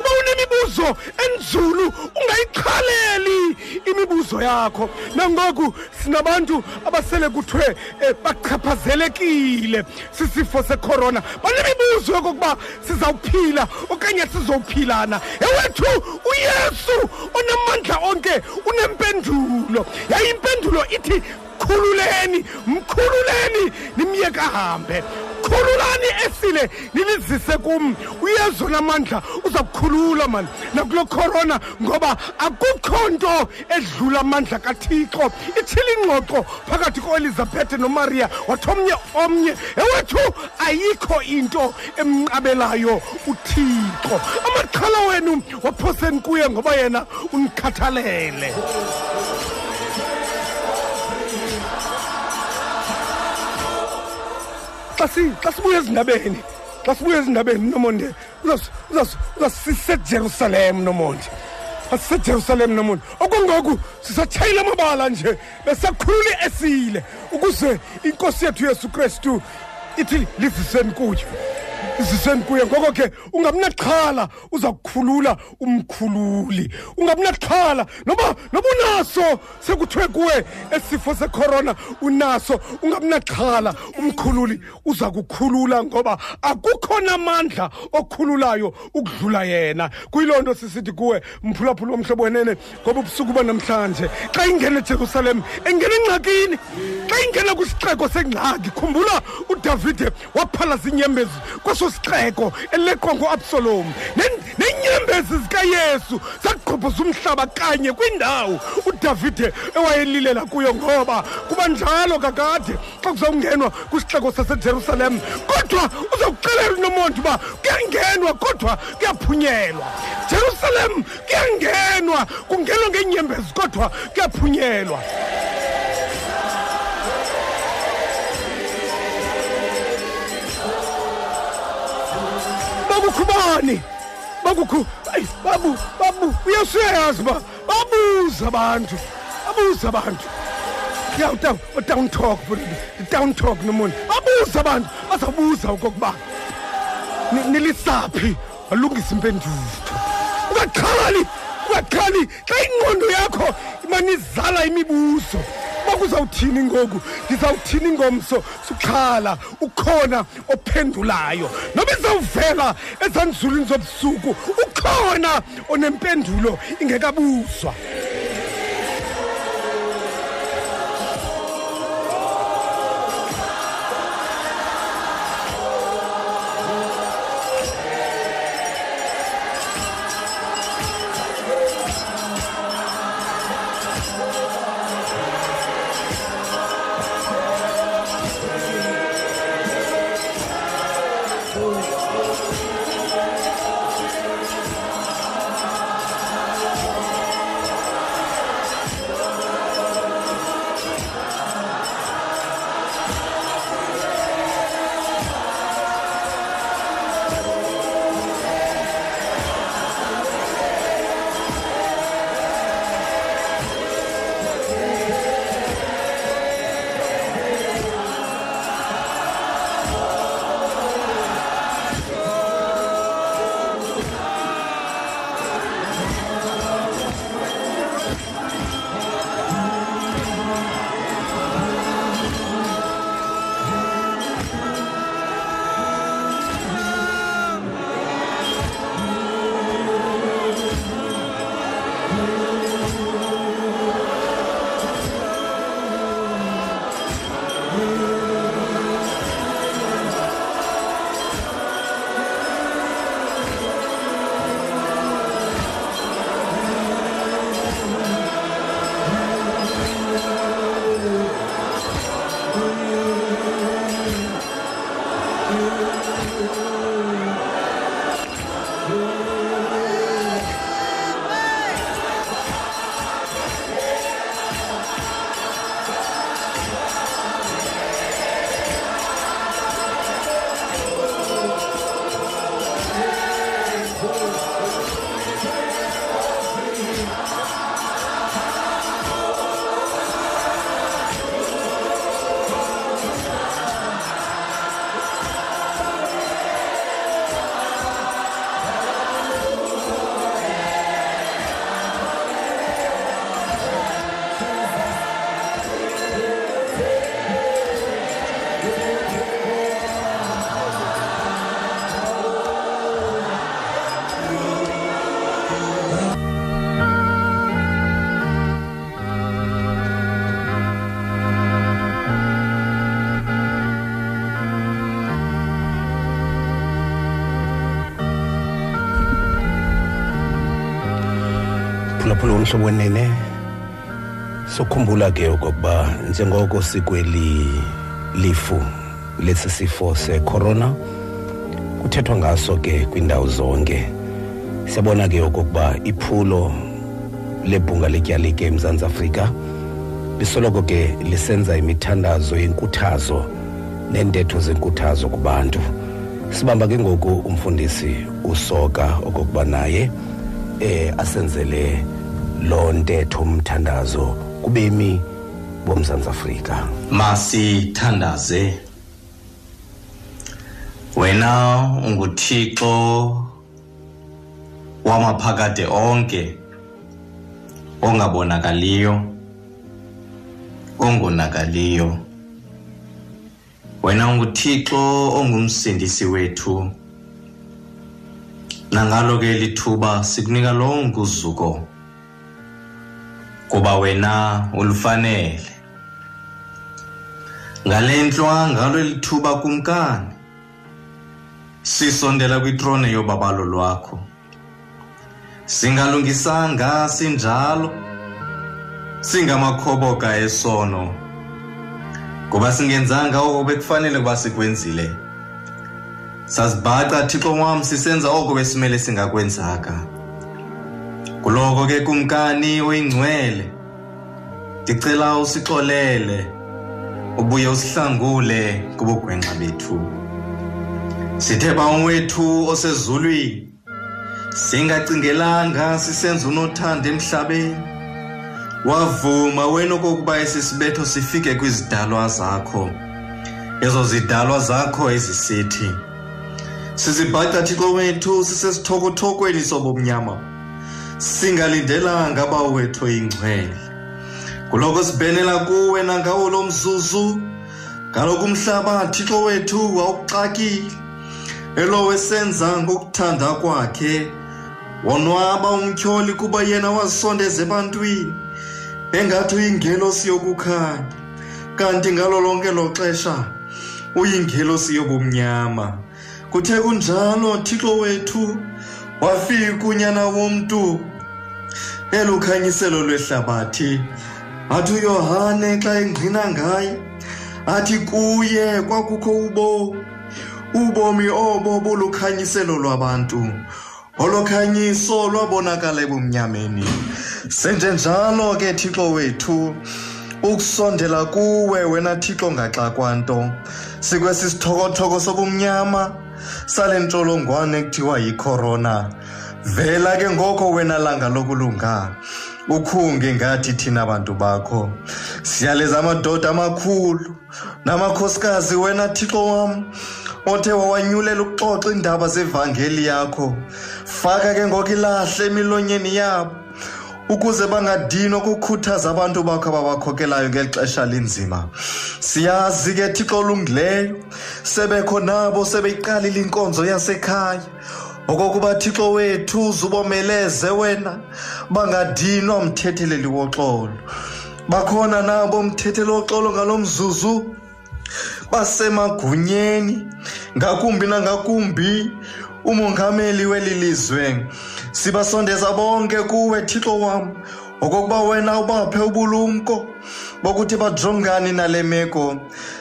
Uba unemibuzo enzulu ungayixhaleli imibuzo yakho. Nangoku sinabantu abasele kuthiwe eh, bachaphazelekile sisifo secorona. Banemibuzo yokokuba sizawuphila okanye sizowuphilana ewethu uyesu onamandla onke unempendulo. Yaye impendulo ithi khululeni mkhululeni nimyeke ahambe khululani esile nilizise kum. Uyesu namandla uza kukhulula mani. Nakulo corona ngoba akukho nto edlula amandla kathixo. Itshile ingxoxo phakathi koelizabhethe nomariya wathi omnye. Omnye ewethu ayikho into emnqabelayo uthixo. Amaxhala wenu waphoseni kuye ngoba yena unikhathalele xa si xa sibuya ezindabeni xa sibuya ezindabeni nomonde uzasisejerusalem nomonde asisejerusalem nomonde okungoku sisatshayile amabala nje besakhulule esile ukuze inkosi yethu yesu kristu ithi liziseni kuyo iziseni kuye ngoko ke ungabinaxhala uza kukhulula umkhululi. Ungabinaxhala noba noba unaso sekuthiwe kuwe esifo secorona unaso ungabinaxhala umkhululi uza kukhulula ngoba akukho namandla okhululayo ukudlula yena. Kuyiloo nto sisithi kuwe mphulaphula womhlobo wenene ngoba ubusuku banamhlanje. Xa ingena ejerusalem engena engxakini xa ingena kwisixeko sengxaki khumbula udavide waphalaza iinyembezi kweso sixeko eleqwa nguabsalom Nen- neenyembezi zikayesu zaqhobhoza umhlaba kanye kwindawo udavide ewayelilela kuyo ngoba kuba njalo kakade xa kuzawungenwa kwisixeko sasejerusalem kodwa uzawuxelela unomonde uba kuyangenwa kodwa kuyaphunyelwa. Jerusalem kuyangenwa kungenwa ngeenyembezi kodwa kuyaphunyelwa. Bakukho bani bakukho ayi babu babu uyesu uyayazi uba babuza abantu. Babuza abantu ya udown udown talk down talk nomuntu babuza abantu bazawubuza okokuba ni- nilisaphi? Walungisa impendulo. Ungaxhali ungaxhali xa ingqondo yakho imanizala imibuzo. Uba kuzawuthini ngoku? Ndizawuthini ngomso? Suxhala ukhona ophendulayo. Noba izawuvela ezanzulwini zobusuku ukhona onempendulo ingekabuzwa. Wenene sokhumbula ke okokuba njengoko sikweli lifu lesi sifo secorona kuthethwa ngaso ke kwiindawo zonke. Siyabona ke okokuba iphulo lebhunga letyalike emzantsi afrika lisoloko ke lisenza imithandazo yenkuthazo neentetho zenkuthazo kubantu. Sibamba ke ngoku umfundisi usoka okokuba naye eh asenzele lo ntetho umthandazo kubemi bomzantsi afrika. Masithandaze. Wena unguthixo wamaphakade onke ongabonakaliyo ongonakaliyo. Wena unguthixo ongumsindisi wethu. Nangalo ke lithuba sikunika lonke uzuko. Kuba wena ulufanele. Ngalentlwa ngalo lithuba kumkani sisondela kwitrone yobabalo lwakho. Singalungisanga sinjalo singamakhoboka esono. Kuba singenzanga oko bekufanele kuba sikwenzile. Sazibhaca thixo wam sisenza oko besimele singakwenzaka kuloko ke kumkani oyingcwele ndicela usixolele ubuye usihlangule kubugwenxa bethu. Sithe bawethu osezulwini singacingelanga sisenza unothanda emhlabeni. Wavuma wena okokuba esi sibetho sifike kwizidalwa zakho ezo zidalwa zakho ezisithi sizibhaca thixo wethu sisesithokothokweni sobumnyama. Singalindelanga bawethu oyingcwele. Kuloko sibhenela kuwe nangawo lo mzuzu kaloku umhlaba thixo wethu wawuxakile. Elowe senza ngokuthanda kwakhe wonwaba umtyholi kuba yena wazisondeza ebantwini engathi uyingelosi yokukhanya. Kanti ngalo lonke lo xesha uyingelosi yobumnyama kuthe kunjalo thixo wethu wafika unyana womntu elukhanyiselo lwehlabathi. Athi uyohane xa engqina ngaye athi kuye kwakukho ubomi ubomi obo bulukhanyiselo lwabantu. Olokhanyiso lwabonakala ebumnyameni. Senjenjalo ke thixo wethu ukusondela kuwe wena thixo ngaxa kwanto sikwesi sithokotoko sobumnyama. Sale ntsholongwane kuthiwa yicorona. Vela ke ngoko wena langa lokulunga ukhunge ngathi thina bantu bakho. Siyaleza amadoda amakhulu namakhosikazi wena thixo wam othe wawanyulela ukuxoxa iindaba zevangeli yakho. Faka ke ngoko ilahle emilonyeni yabo. Ukuze bangadinwa ukukhuthaza abantu bakho ababakhokelayo ngeli xesha linzima. Siyazi ke thixo olungileyo sebekho nabo sebeyiqalile inkonzo yasekhaya. Okokuba thixo wethu uzubomeleze wena bangadinwa mthetheleli woxolo. Bakhona nabo mthetheli woxolo ngalo mzuzu basemagunyeni ngakumbi nangakumbi. Umongameli weli lizwe sibasondeza bonke kuwe thixo wam okokuba wena ubaphe ubulumko bokuthi bajongane nale meko.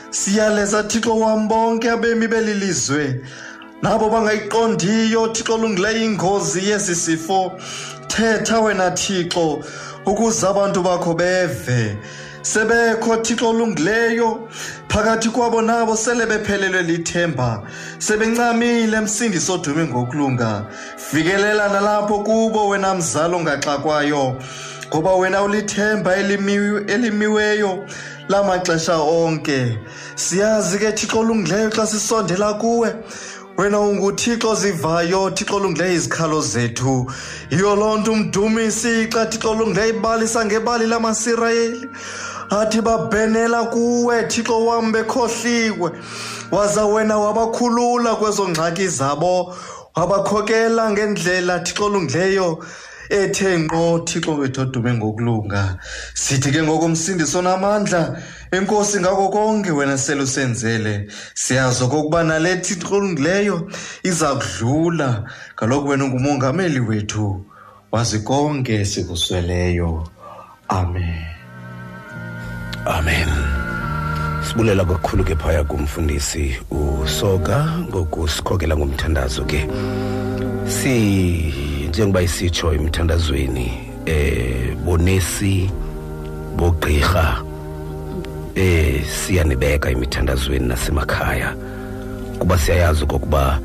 Siyaleza thixo wam bonke abemi beli lizwe nabo bangayiqondiyo thixo olungileyo ingozi yesi sifo. Thetha wena thixo ukuze abantu bakho beve. Sebekho thixo olungileyo phakathi kwabo nabo sele bephelelwe lithemba. Sebencamile msindisi odume ngokulunga. Fikelela nalapho kubo wena mzalo ngaxakwayo ngoba wena ulithemba elimi- elimiweyo lamaxesha onke. Siyazi ke thixo olungileyo xa sisondela kuwe wena unguthixo zivayo thixo olungileyo izikhalo zethu. Yiyo loo nto umdumisi xa thixo olungileyo ibalisa ngebali lamasirayeli athi babhenela kuwe thixo wam bekhohliwe. Waza wena wabakhulula kwezo ngxaki zabo. Wabakhokela ngendlela thixo olungileyo ethe ngqo thixo wethu odume ngokulunga. Sithi ke ngokomsindiso namandla enkosi ngako konke wena selusenzele. Siyazi okokuba nale thixo olungileyo iza kudlula. Kaloku wena ungumongameli wethu. Wazi konke sikusweleyo amen. Amen. Sibulela kakhulu ke phaya kumfundisi usoka ngokusikhokela ngomthandazo ke. Si njengoba isitsho emthandazweni eh bonesi bogqirha eh siyanibeka emithandazweni nasemakhaya kuba siyayazi okokuba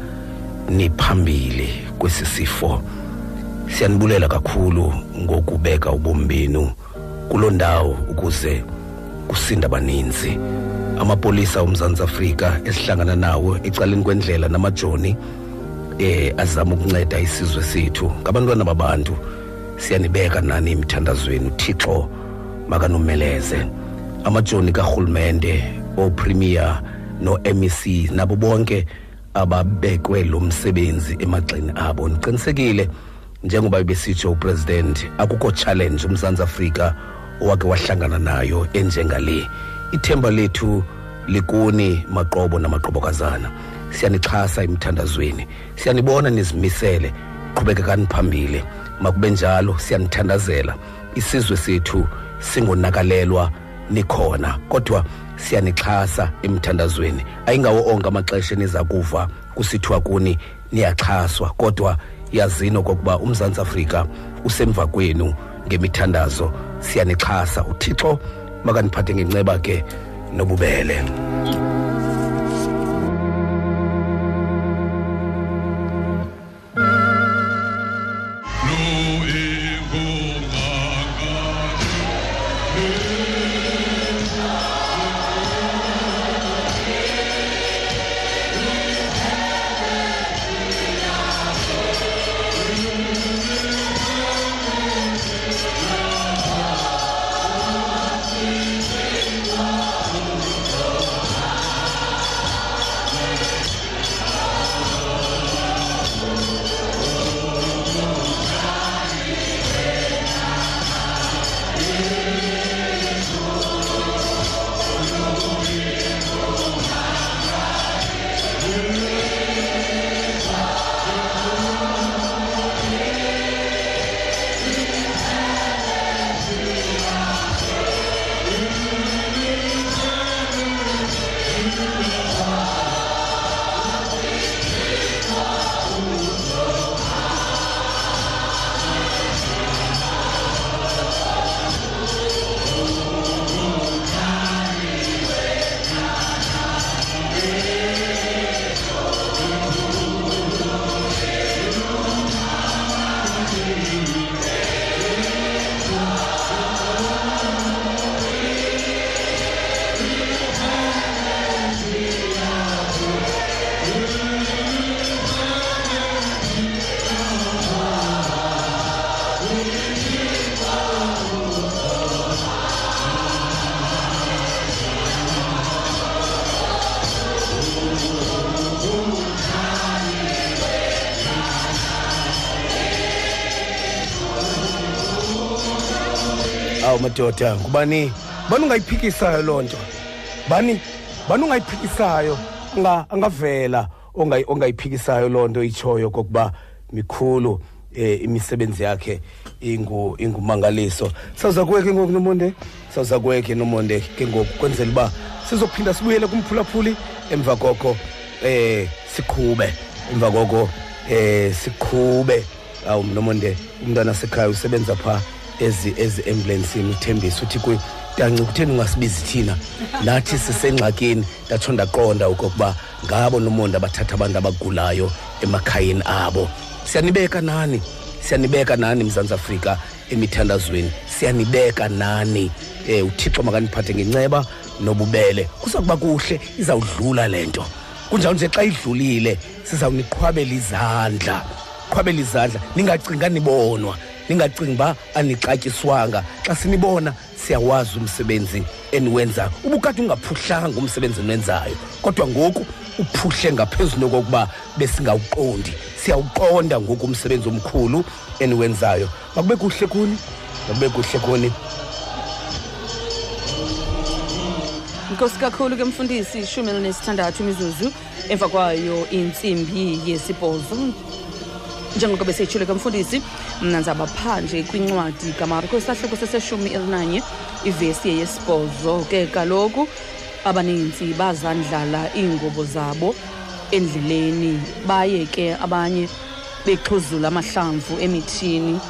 niphambili kwesi sifo. Siyanibulela kakhulu ngokubeka ubomi benu kuloo ndawo ukuze kusinda abaninzi amapolisa omzantsi afrika esihlangana nawo ecaleni kwendlela namajoni eh azama ukunceda isizwe sethu. Ngabantwana babantu siyanibeka nani emithandazweni uthixo makanomeleze amajoni karhulumente opremier no-mec nabo bonke ababekwe lo msebenzi emagxeni abo. Ndiqinisekile njengoba besitsho upresident akukho challenge umzantsi afrika owake wahlangana nayo enjengale ithemba lethu likuni maqobo namaqobokazana. Siyanixhasa emthandazweni. Siyanibona nizimisele. Qhubekekani phambili. Makube njalo siyanithandazela isizwe sethu singonakalelwa nikhona. Kodwa siyanixhasa emthandazweni. Ayingawo onke amaxesha eniza kuva kusithiwa kuni niyaxhaswa. Kodwa yazini okokuba umzantsi afrika usemva kwenu ngemithandazo. Siyanixhasa uthixo makaniphathe ngenceba ke nobubele. Madoda ngubani? Bani ungayiphikisayo loo nto? Bani? Bani ungayiphikisayo? Unga- angavela ongayi- ongayiphikisayo loo nto itshoyo kokuba mikhulu eh imisebenzi yakhe ingu ingumangaliso. Sawuza kuwe ke ngoku nomonde? Sawuza kuwe ke nomonde ke ngoku kwenzela uba sizophinda sibuyele kumphulaphuli emva koko eh siqhube. Emva koko eh siqhube. Awu nomonde umntwana sekhaya usebenza phaa. Ezi ezi ambulancini uthembisa uthi tanci kutheni ungasibizi thina? Nathi sisengxakini. Ndatsho ndaqonda okokuba ngabo nomonde abathatha abantu abagulayo emakhayeni abo. Siyanibeka nani? Siyanibeka nani mzantsi afrika emithandazweni? Siyanibeka nani? Um uthixo makaniphathe ngenceba nobubele. Kuza kuba kuhle izawudlula le nto. Kunjalo nje xa idlulile sizawuniqhwabela izandla. Qhwabela izandla ningacinga nibonwa. Ningacingi uba anixatyiswanga. Xa sinibona siyawazi umsebenzi eniwenzayo. Ubukade ungaphuhlanga umsebenzi eniwenzayo kodwa ngoku uphuhle ngaphezulu nokokuba besingawuqondi. Siyawuqonda ngoku umsebenzi omkhulu eniwenzayo. Makube kuhle kuni? Makube kuhle kuni. Nkosi kakhulu ke mfundisi ishumi elinesithandathu imizuzu emva kwayo intsimbi yesibhozo. Njengoko beseyitshile ke mfundisi mna ndizawuba phanje kwincwadi kamarko isahloko seseshumi elinanye ivesi yeyesibhozo. Ke kaloku abaninzi bazandlala iingubo zabo endleleni. Baye ke abanye bexhuzula amahlamvu emithini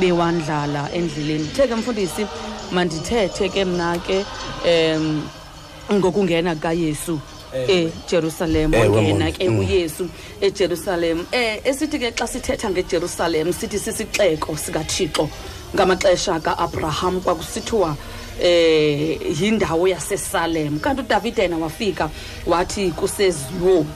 bewandlala endleleni. The ke mfundisi mandithethe ke mna ke um ngokungena kukayesu ejerusalem Ewe, wangena Monty. ke Mm. uyesu ejerusalem eh esithi ke xa sithetha ngejerusalem sithi sisixeko sikathixo ngamaxesha ka-abraham kwakusithiwa eh yindawo yasesalem kanti udavide yena wafika wathi kuseziyoni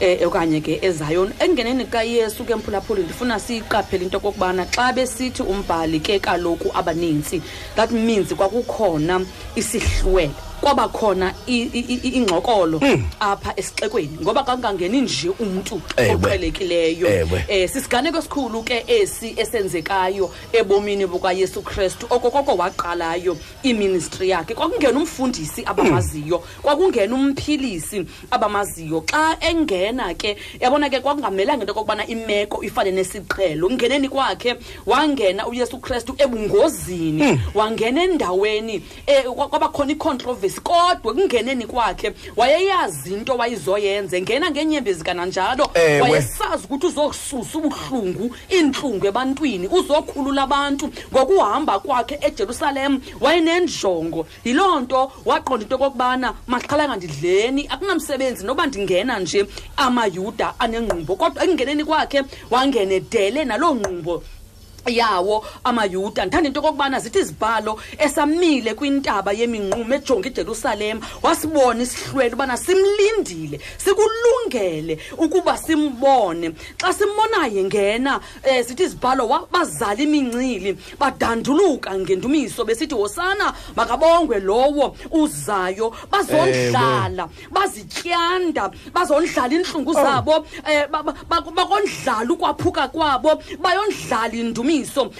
eh okanye ke eZion engeneni kaYesu ke mphulaphuli ndifuna siyiqaphele into kokubana xa besithi umbhali ke kaloku abaninzi that means kwakukhona isihlwele kwaba khona i- i- i- ingxokolo apha esixekweni ngoba kangangeni nje umntu Ewe. oqhelekileyo. Ewe. eh sisiganeko esikhulu ke esi esenzekayo ebomini bukayesu kristu okokoko waqalayo iministry yakhe. Kwakungena umfundisi abamaziyo kwakungena umphilisi abamaziyo. Xa engena ke yabona ke kwakungamelanga into okokubana imeko ifane nesiqhelo. Ngeneni kwakhe wangena uyesu kristu ebungozini. Wangena endaweni eh, kwa- kwabakhona icontroversy kodwa kungeneni kwakhe wayeyazi into wayizoyenza. Engena ngeenyembezi kananjalo Ewe. wayesazi ukuthi uzosusa ubuhlungu iintlungu ebantwini uzokhulula abantu. Ngokuhamba kwakhe ejerusalem wayenenjongo. Yiloo nto waqonda into okokubana maxhalanga ndidleni akunamsebenzi noba ndingena nje amayuda anengqumbo. Kodwa ekungeneni kwakhe wangene dele naloo ngqumbo. Yawo amayuda ndithanda into okokubana zithi izibhalo esamile kwintaba yeminqumo ejonga ijerusalem wasibona isihlwele ubana simlindile sikulungele ukuba simbone xa simbonayo ngena um zithi izibhalo wa- bazala imincili badanduluka ngendumiso besithi hosana makabongwe lowo uzayo bazondlala bazityanda bazondlala iintlungu zabo um bakondlala ukwaphuka kwabo bayondlala indumiso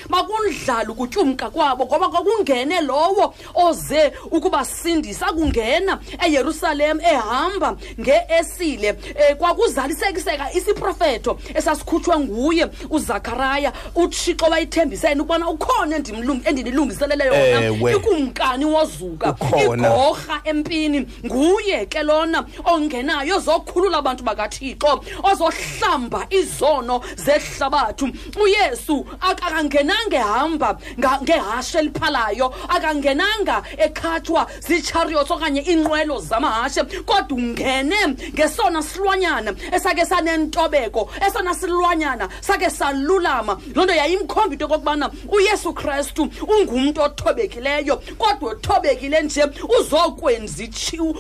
bakundlala ukutyumka kwabo ngoba kwakungene lowo oze ukubasindisa akungena eyerusalem ehamba nge-esile um kwakuzalisekiseka isiprofeto esasikhutshwe nguye uzakharaya uthixo wayithembisene ukubana ukhona endimlung- endinilungiselele yona Ewe. ikumkani wozuka Ukhona. igorha empini nguye ke lona ongenayo ozokhulula abantu bakathixo ozohlamba izono zehlabathu uyesu ak- akangenanga ehamba ngehashe eliphalayo akangenanga ekhathwa ziichariots okanye iinqwelo zamahashe kodwa ungene ngesona silwanyana esake sanentobeko esona silwanyana sake salulama. Loo nto yayimkhomba into okokubana uyesu kristu ungumntu othobekileyo kodwa othobekile nje uzokwenza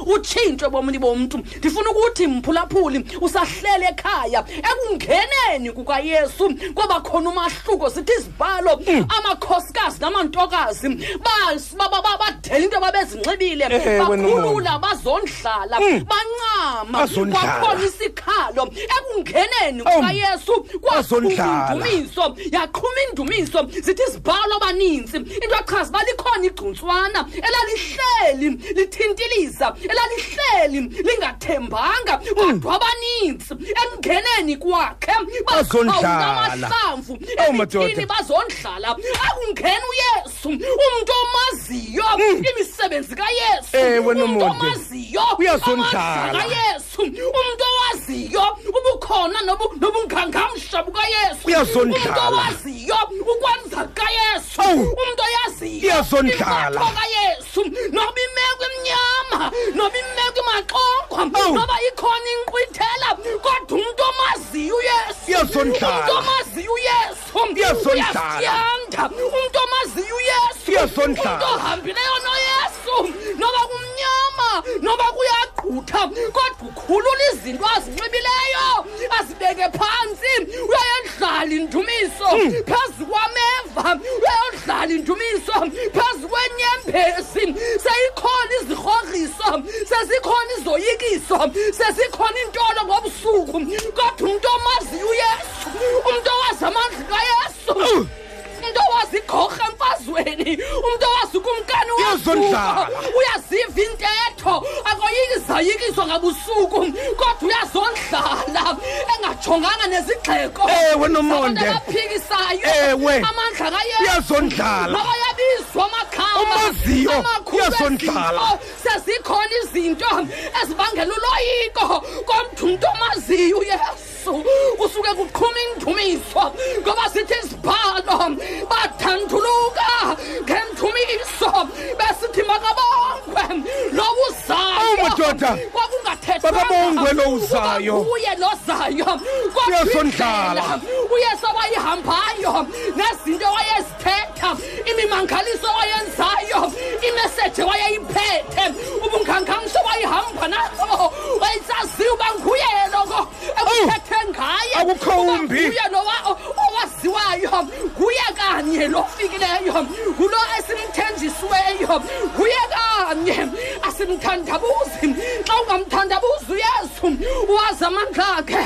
utshintsho ebomini bomntu. Ndifuna ukuthi mphulaphuli usahlele ekhaya ekungeneni kukayesu kwaba khona umahluko sithi izibhalo amakhosikazi namantokazi badela into ababezinxibile bakhulula bazondlala bancama Bazondlala. kwakhona isikhalo. Ekungeneni kukayesu indumiso yaqhuma indumiso zithi izibhalo abaninzi into echaza uba likhona igcuntswana elalihleli lithintilisa elalihleli lingathembanga kodwa abaninzi ekungeneni kwakhe Bazondlala. amahlamvu Oh, madoda. emithini bazondlala akungena uyesu umntu omaziyo imisebenzi kayesu Ewe, umntu Nomonde. omaziyo Uyazondlala. amandla kayesu umntu owaziyo ubukhona nobu- nobungangamsha bukayesu Uyazondlala. umntu owaziyo ukwenza kayesu Awu. umntu oyaziyo Uyazondlala. impatho kayesu noba imeko imnyama noba imeko imaxongo Awu. noba ikhona inkqwithela kodwa umntu omaziyo uyesu Uyazondlala. umntu omaziyo uyesu Uyasyanda umntu omaziyo uyesu ohambileyo noyesu noba kumnyama noba kuyagqutha kodwa ukhulula izinto azinxibileyo azibeke phantsi uyayodlala indumiso hmm. phezu kwameva. Uyayodlala indumiso phezu kwenyembezi. Seyikhona izirhorhiso sezikhona izoyikiso sezikhona intolo ngobusuku. Kodwa umntu omaziyo uyesu umntu owazi amandla kayesu Oh! Umntu owazi igorha emfazweni umntu owazi ukumkani Uyazondlala. wosuku uyaziva intetho akoyizayikiswa ngabusuku kodwa uyazondlala ungajonganga nezigxeko Ewe, Nomonde. zabantu abaphikisayo Ewe. amandla kaye Iyazondlala. makayabizwa amakhama Umaziyo, amakhulu iyazondlala. ezinto. sezikhona izinto ezibangela uloyiko komntu omaziyo uyesu kusuke kuqhuma indumiso ngoba sithi isibhalo bathanduluka ngendumiso besithi makabongwe lowo uzayo Awu, madoda. kwakungathethwanga Makabongwe lo uzayo. ukuba uye lozayo Iyazondlala. uyesu awayihambayo nezinto wayezithetha imimangaliso wayenzayo imeseji wayeyiphethe ubunkankanso wayihamba nabo wayesaziyo uba nguye loko ekuthethe ngaye akukho Uba umbi. nguye lo wa- owaziwayo nguye kanye lofikileyo ngulo esimthenjisiweyo nguye kanye asimthandabuzi xa ungamthandabuzi uyesu. Wazi amandla akhe.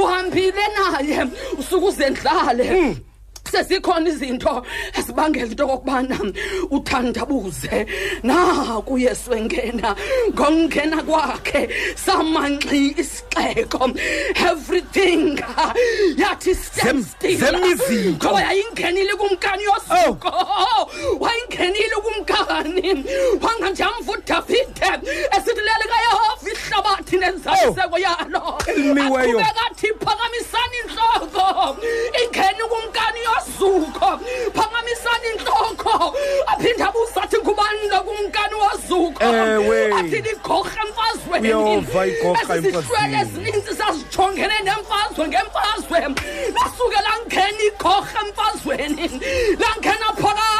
Uhambile naye. Usuke uzendlale sezikhona izinto ezibangela into okokubana uthandabuze. Naku yesu engena ngokungena kwakhe samanxi isixeko. Everything yathi stand still. zemizinto. ngoba yayingenile kumkani yosuko wayingenile kumkani. Wanganjamva udavide esithi lele kayehova ihlabathi nenzaliseko yalo. Elimiweyo. aqhubekathi phakamisani inhloko. Ingeni kumkani yozuko phakamisani inhloko aphinde abuza athi ngubani lo kumkani wozuko Ewe. athi ligorha emfazweni Uyova igorha Esisihlwele emfazweni. ezininzi sazijongene nemfazwe ngemfazwe. Lasuke langena igorha emfazweni langena phakathi. igorha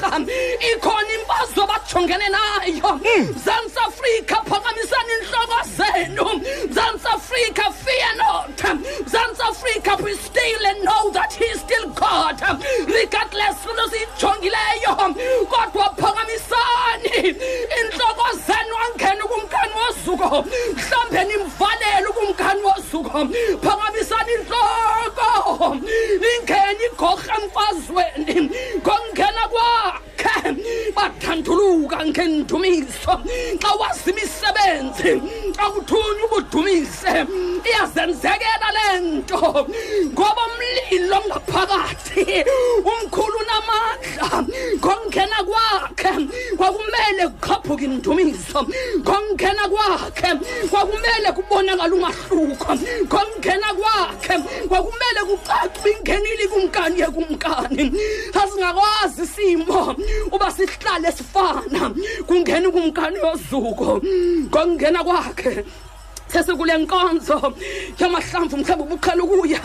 ikhona imfazwe abajongene nayo. Hmm. Mzantsi afrika phakamisani inhloko zenu. Mzantsi afrika fear not. Mzantsi afrika be still and know that he is still god. Regardless into siyijongileyo kodwa phakamisani. Inhloko zenu angene kumkani wozuko mhlawumbe nimvalele kumkani wozuko phakamisani inhloko. Lingene igorha emfazweni. Ngokungena kwakhe bathanduluka ngendumiso xa wazi imisebenzi xa kuthunywa ubudumise. Iyazenzekela le nto ngoba umlilo ngaphakathi umkhulu unamandla. Ngokungena kwakhe kwakumele kukhaphuke indumiso. Ngokungena kwakhe kwakumele kubonakala umahluko. Ngokungena kwakhe kwakumele kucace uba ingenile kumkani yekumkani asingakwazi isimo. Uba sihlale sifana kungena kumkani yozuko ngokungena kwakhe. Sesikule nkonzo yamahlamvu mhlawumbe ubuqhela ukuya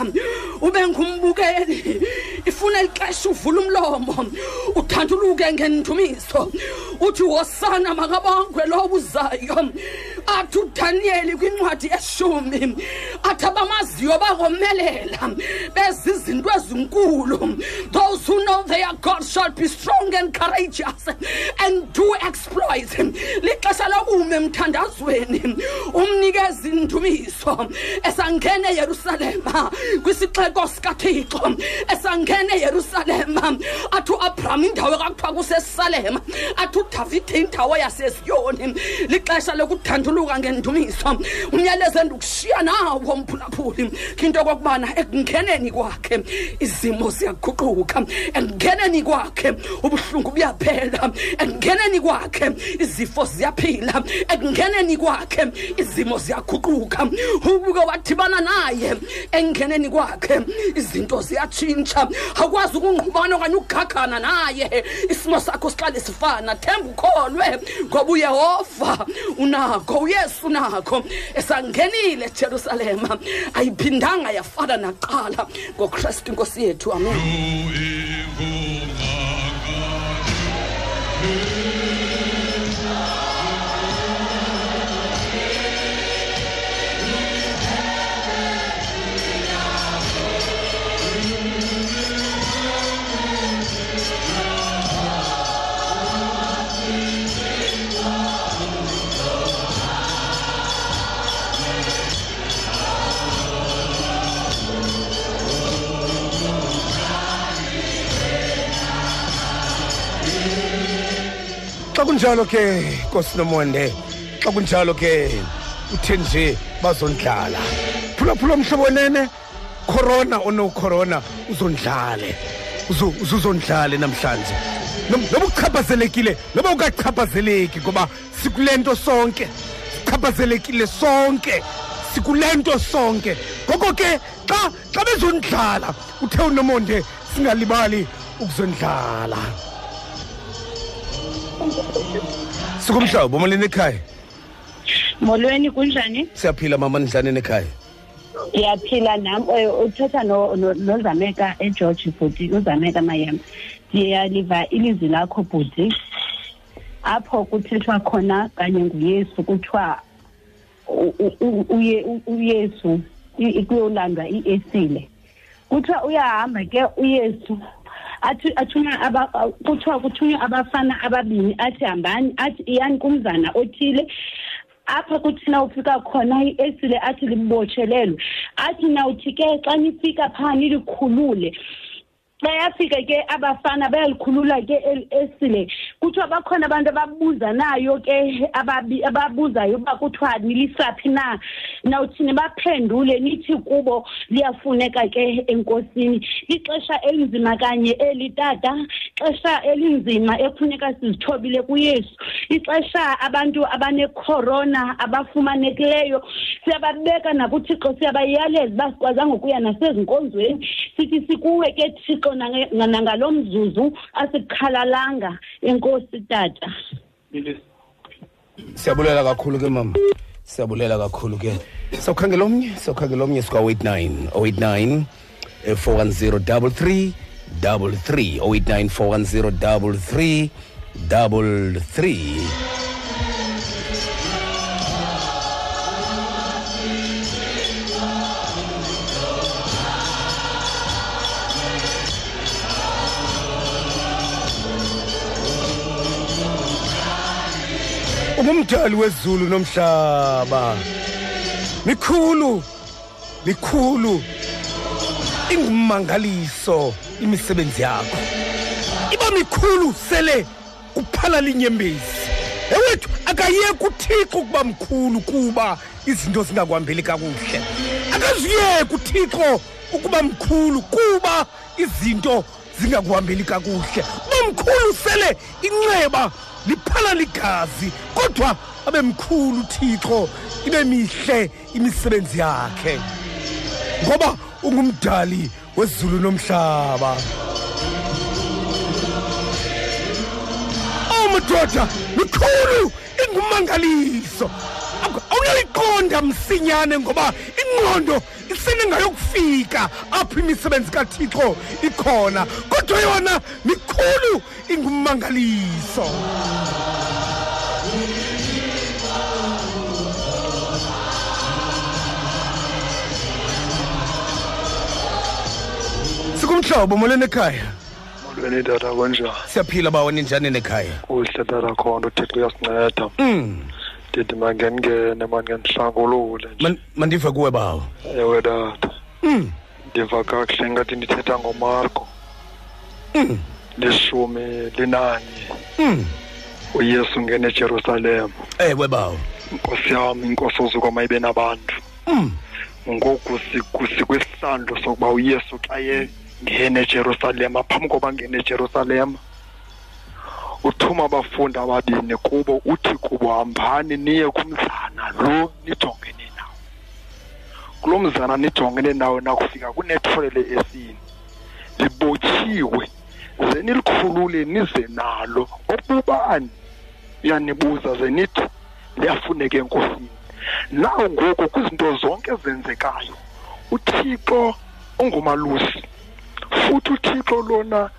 ube ngumbukeli ifuna ixesha uvula umlomo uthanduluke ngendumiso uthi wosana makabongwe lo uzayo athi udaniyeli kwincwadi yeshumi athi abamaziyo bakomelela bezizinto ezinkulu. Those who know their god shall be strong and courageous and do exploits. Lixesha lokume emthandazweni umnikeza indumiso esangena eyerusalema kwisixeko sikathixo esangena eyerusalema athi uabraham indawo ekakuthiwa kusesalema athi udavide indawo yaseziyoni lixesha lokuthanduluka ngendumiso umyalezo endikushiya nawo mphulaphuli into okokubana ekungeneni kwakhe izimo ziyaguquka ekungeneni kwakhe ubuhlungu buyaphela ekungeneni kwakhe izifo ziyaphila ekungeneni kwakhe izimo ziyaguquka ubuke wadibana naye engeneni kwakhe. Izinto ziyatshintsha. Akwazi ukungqubana okanye ukugagana naye. Isimo sakho siqale sifana. Themba ukholwe ngoba uyehova unakho uyesu unakho esangenile ejerusalema ayiphindanga yafana naqala ngokristu inkosi yethu. Amen. Xa kunjalo ke nkosi nomonde xa kunjalo ke uthe nje bazondlala. Phulaphula mhlobo wenene corona ono corona uzondlale. Uzo- uzuzondlale namhlanje. Nom- noba uchaphazelekile noba ukachaphazeleki ngoba sikule nto sonke sichaphazelekile sonke sikule nto sonke. Ngoko ke xa xa bezondlala uthe unomonde singalibali ukuzondlala. Sikumhlobo molweni ekhaya? Molweni kunjani? Siyaphila mama nidlaneni ekhaya. Ndiyaphila nam eh, uthetha no- no- nozameka egeorge bhuti uzameka mayam ndiyaliva ilizwi lakho bhuti. Apho kuthethwa khona kanye nguyesu kuthiwa u- u- u- uye- u- uyesu i- kuyolandwa iesile. Kuthiwa uyahamba ke uyesu athi athunywa aba kuthiwa kuthunywa abafana ababini athi hambani athi iyani kumzana othile. Apha kuthina ufika khona iesile athi libotshelelwe athi nawuthi ke xa nifika phaa nilikhulule xa yafika ke abafana bayalikhulula ke esile kuthiwa bakhona abantu ababuza nayo ke ababuzayo uba kuthiwa nilisaphi na. Nawuthini baphendule nithi kubo liyafuneka ke enkosini. Lixesha elinzima kanye elitata xesha elinzima ekufuneka sizithobile kuyesu. Ixesha abantu abanekhorona abafumanekileyo. Siyababeka nakuthixo siyabayaleza uba sikwazanga ukuya nasezinkonzweni. Sithi sikuwe ke thixo nange- nangalo mzuzu asikhalalanga enkosi tata. Siyabulela kakhulu ke mama. Siyabulela kakhulu ke. Sawukhangela omnye sawukhangela omnye sika-089 089 eh, 410 33 33 089 410 33 33 ungumdali wezulu nomhlaba. Mikhulu mikhulu. Ingumangaliso imisebenzi yakho. Iba mikhulu sele uphala linyembezi ewethu akayeki uthixo ukuba mkhulu kuba izinto zingakuhambeli kakuhle. Akaziyeki uthixo ukuba mkhulu kuba izinto zingakuhambeli kakuhle. Uba mkhulu sele inceba liphala ligazi kodwa abe mkhulu uthixo ibe mihle imisebenzi yakhe. Ngoba ungumdali wezulu nomhlaba. Madoda mikhulu ingumangaliso. Awunayiqonda msinyane ngoba ingqondo isenengayokufika apho imisebenzi kathixo ikhona kodwa yona mikhulu ingumangaliso. Sikumhlobo molweni ekhaya? Molweni tata kunjani siyaphila bawo ninjani nekhaya? Kuhle tata khona uthixo uyasinceda. Mm. Ndithi mangeningene mangendihlangulule nje Man- mandive kuwe bawo ewe tata mm. ndiva kakuhle ngathi ndithetha ngomarko Mm. lishumi linanye Mm. uyesu ngene ejerusalem ewe bawo nkosi yam inkosi ozukwama ibe nabantu mm. ngoku siku- sikwisihlandlo sokuba uyesu xa yengene ejerusalema phambi koba ngene ejerusalema uthuma abafundi ababini kubo uthi kubo hambani niye kumzana lo nijongene nawo. Kulo mzana nijongene nawo nakufika kunetholele esini. Libotshiwe ze nilikhulule nize nalo. Obubani uyanibuza ze nithi liyafuneka enkosini. Nawo ngoku kwizinto zonke ezenzekayo uthixo ungumalusi futhi uthixo lona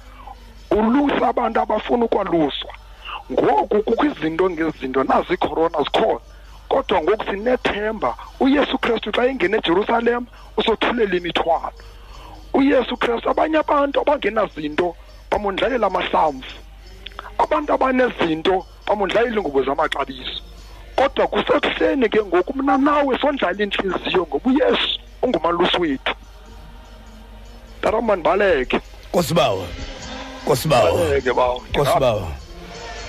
ulusa abantu abafuna ukwaluswa. Ngoku kukho izinto ngezinto nazi icorona zikhona. Kodwa ngoku sinethemba uyesu kristu xa engena ejerusalem uzothulela imithwalo. Uyesu kristu abanye abantu abangenazinto bamondlalela amahlamvu. Abantu abanezinto bamondlalela iingubo zamaxabiso. Kodwa kusekuseni ke ngoku mna nawe sondlala intliziyo ngoba uyesu ungumalusi wethu. Tata mandibaleke kosibawo kosibawo kosibawo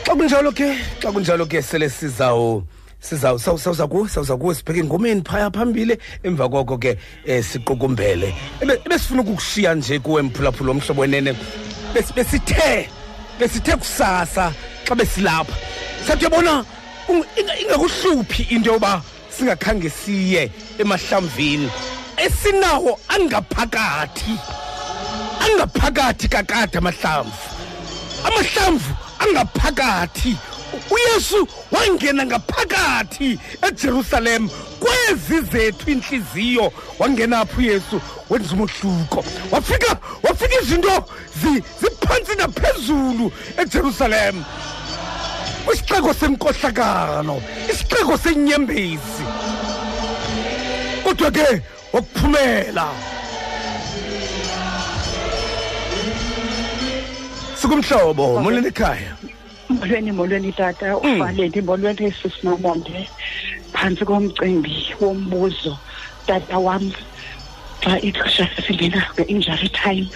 xa kunjalo ke xa kunjalo ke sele sizawu siza sawuza kuwe sawuza kuwe sibheke engomeni phaya phambili. Emva koko ke eh siqukumbele. Ebe- ebesifuna ukukushiya nje kuwe mphulaphula omhlobo wenene. Besi- besithe besithe kusasa xa besilapha. Sathi yabona ingakuhluphi into yoba singakhange siye emahlamvini. Esinawo angaphakathi. Angaphakathi kakade amahlamvu. Amahlamvu angaphakathi. Uyesu wangena ngaphakathi ejerusalem kwezi zethu inhliziyo. Wangena apho uyesu wenza umohluko wafika wafika izinto zi- ziphantsi naphezulu ejerusalem. Isixeko senkohlakalo isixeko senyembezi. Kodwa ke wakuphumela sikumhlobo molweni ekhaya. Molweni molweni tata. Ufaleni molweni sisinomonde phantsi komcimbi wombuzo tata wam xa ixesha sesingena kwi-injury time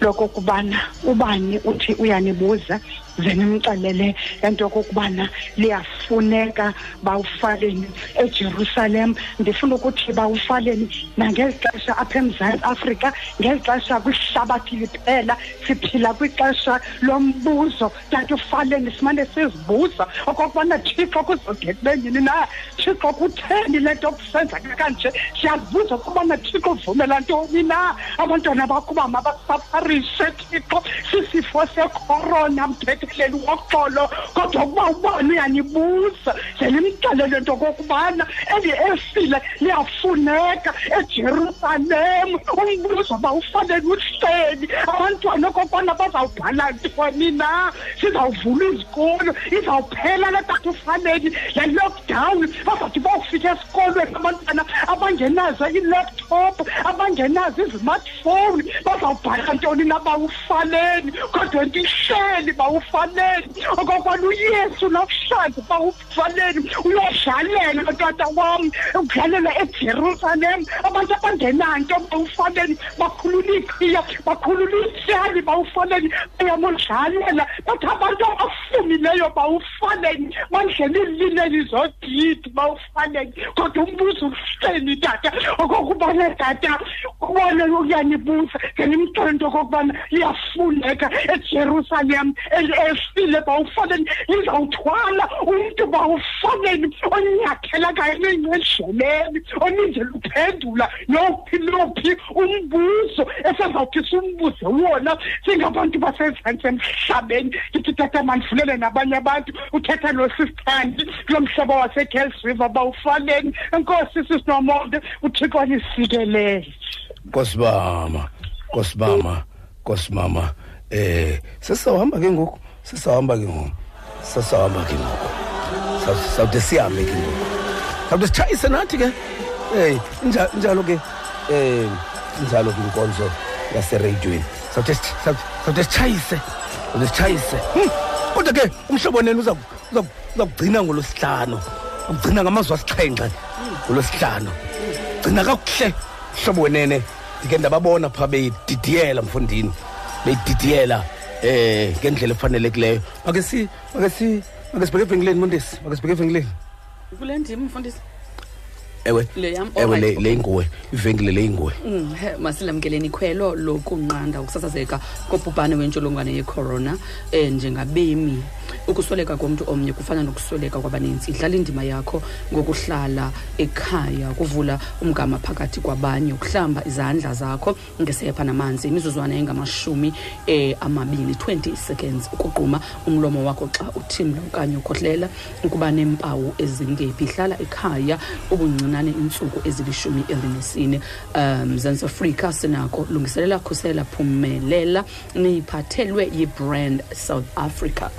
lokokubana ubani uthi uyanibuza ze nimxelele into yokokubana liyafuneka bawufaleni ejerusalem. Ndifuna ukuthi bawufaleni nangeli xesha apha emzantsi afrika ngeli xesha kwihlabathi liphela siphila kwixesha lombuzo. Kanti ufaleni simane sizibuza okokubana thixo kuzodekubengini na? Thixo kutheni le nto kusenzeka kanje? Siyazibuza ukubana thixo uvumela ntoni na abantwana bakuba mabasafarishe thixo sisifo sekorona mthetheleli woxolo kodwa ukuba ubani uyanibuza ze nimxelele nto kokubana eli efile liyafuneka ejerusalem umbuzo bawufanele uhleli abantwana okokubana bazawubhala ntoni na sizawuvula izikolo izawuphela le tata ufanele le lockdown bazawuthi bawufika esikolweni abantwana abangenazo ii-laptop abangenazo izimartphone bazawubhala ntoni na bawufaleni kodwa nto ihleli bawufaleni okokubana uyesu namhlanje bawufaleni uyodlalela tata wam udlalela ejerusalem. Abantu abangenanto bawufaleni bakhulula iqhiya bakhulula ityali bawufaleni bayamodlalela bathi abantu abafumileyo bawufaleni bandlela iilineni zodidi bawufaleni kodwa umbuzo uhleli tata okokubana tata ubone uyanibuza ngenimxele into okokubana liyafuneka ejerusalem eli efile bawufaleni lizawuthwala. Umntu bawufaleni onyathela kanye endleleni onindlela uphendula nophi nophi? Umbuzo esezawuthi simbuze wona. Singabantu basezantsi emhlabeni. Ndithi tata mandivulele nabanye abantu. Uthetha nosistandi kulo mhlaba wasekels river bawufaleni enkosi sisinomonde uthixo nisikelele nkosibama nkosibama nkosibama. Eh sesawuhamba ke ngoku sesawuhamba ke ngoku sesawuhamba ke ngoku. Saw- sawude sihambe ke ngoku. Sawude sitshayise nathi ke. Eh inja- injalo ke eh injalo ke inkonzo yasereyidweni. Sawude sit- sawude- sawude sitshayise sawude sitshayise. Hmm, kodwa ke umhlobo neni uza uza- uza kugcina ngolosihlanu ukugcina ngamazwi asixhenxe ngolosihlanu gcina kakuhle mhlobo wenene. Ndike ndababona phaa beyididiyela mfundini beyididiyela eh ngendlela efanelekileyo. Makesi makesi makesibheke evenkileni mondesi makesibheke evenkileni. Kule ndim mfundisi. Ewe ewe le inguwe ivenkile le inguwe. Mm, masilamkeleni ikhwelo lokunqanda ukusasazeka kobhubhane wentsholongwane yecorona um njengabemi. Ukusweleka komntu omnye kufana nokusweleka kwabanintsi. Idlala indima yakho ngokuhlala ekhaya kuvula umgama phakathi kwabanye ukuhlamba izandla zakho ngesepha namanzi. Imizuzwana engamashumi eh, amabini 20 seconds ukugquma umlomo wakho xa uthimla okanye ukhohlela ukuba neempawu ezingephi. Hlala ekhaya ubuncinane iintsuku ezilishumi elinesine. Um mzantsi afrika sinako lungiselela khusela phumelela niyiphathelwe yibrand south africa.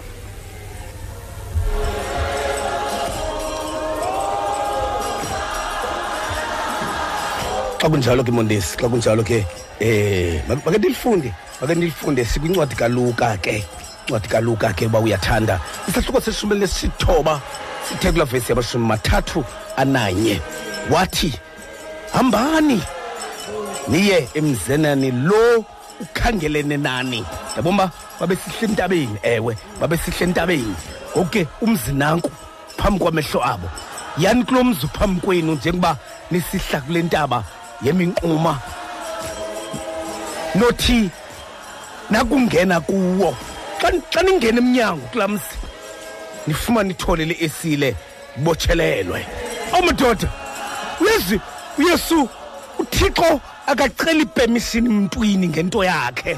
Xa kunjalo ke mondesi xa kunjalo ke eh make make ndilifunde make ndilifunde sikwincwadi kaluka ke incwadi kaluka ke uba uyathanda. Isahluko seshumi lesithoba sithe kula vesi yamashumi mathathu ananye. Wathi hambani niye emzenani lo ukhangelene nani? Yabona babesihle entabeni ewe babesihle entabeni ngoku ke umzi nanku phambi kwamehlo abo. Yani kulo mzi phambi kwenu njengoba nisihla kule ntaba yeminquma? Nothi nakungena kuwo xa ningena emnyango kulaa mzi nifumane ithole le-esile botshelelwe awumadoda uyazi uyesu uthixo akaceli permission mntwini ngento yakhe.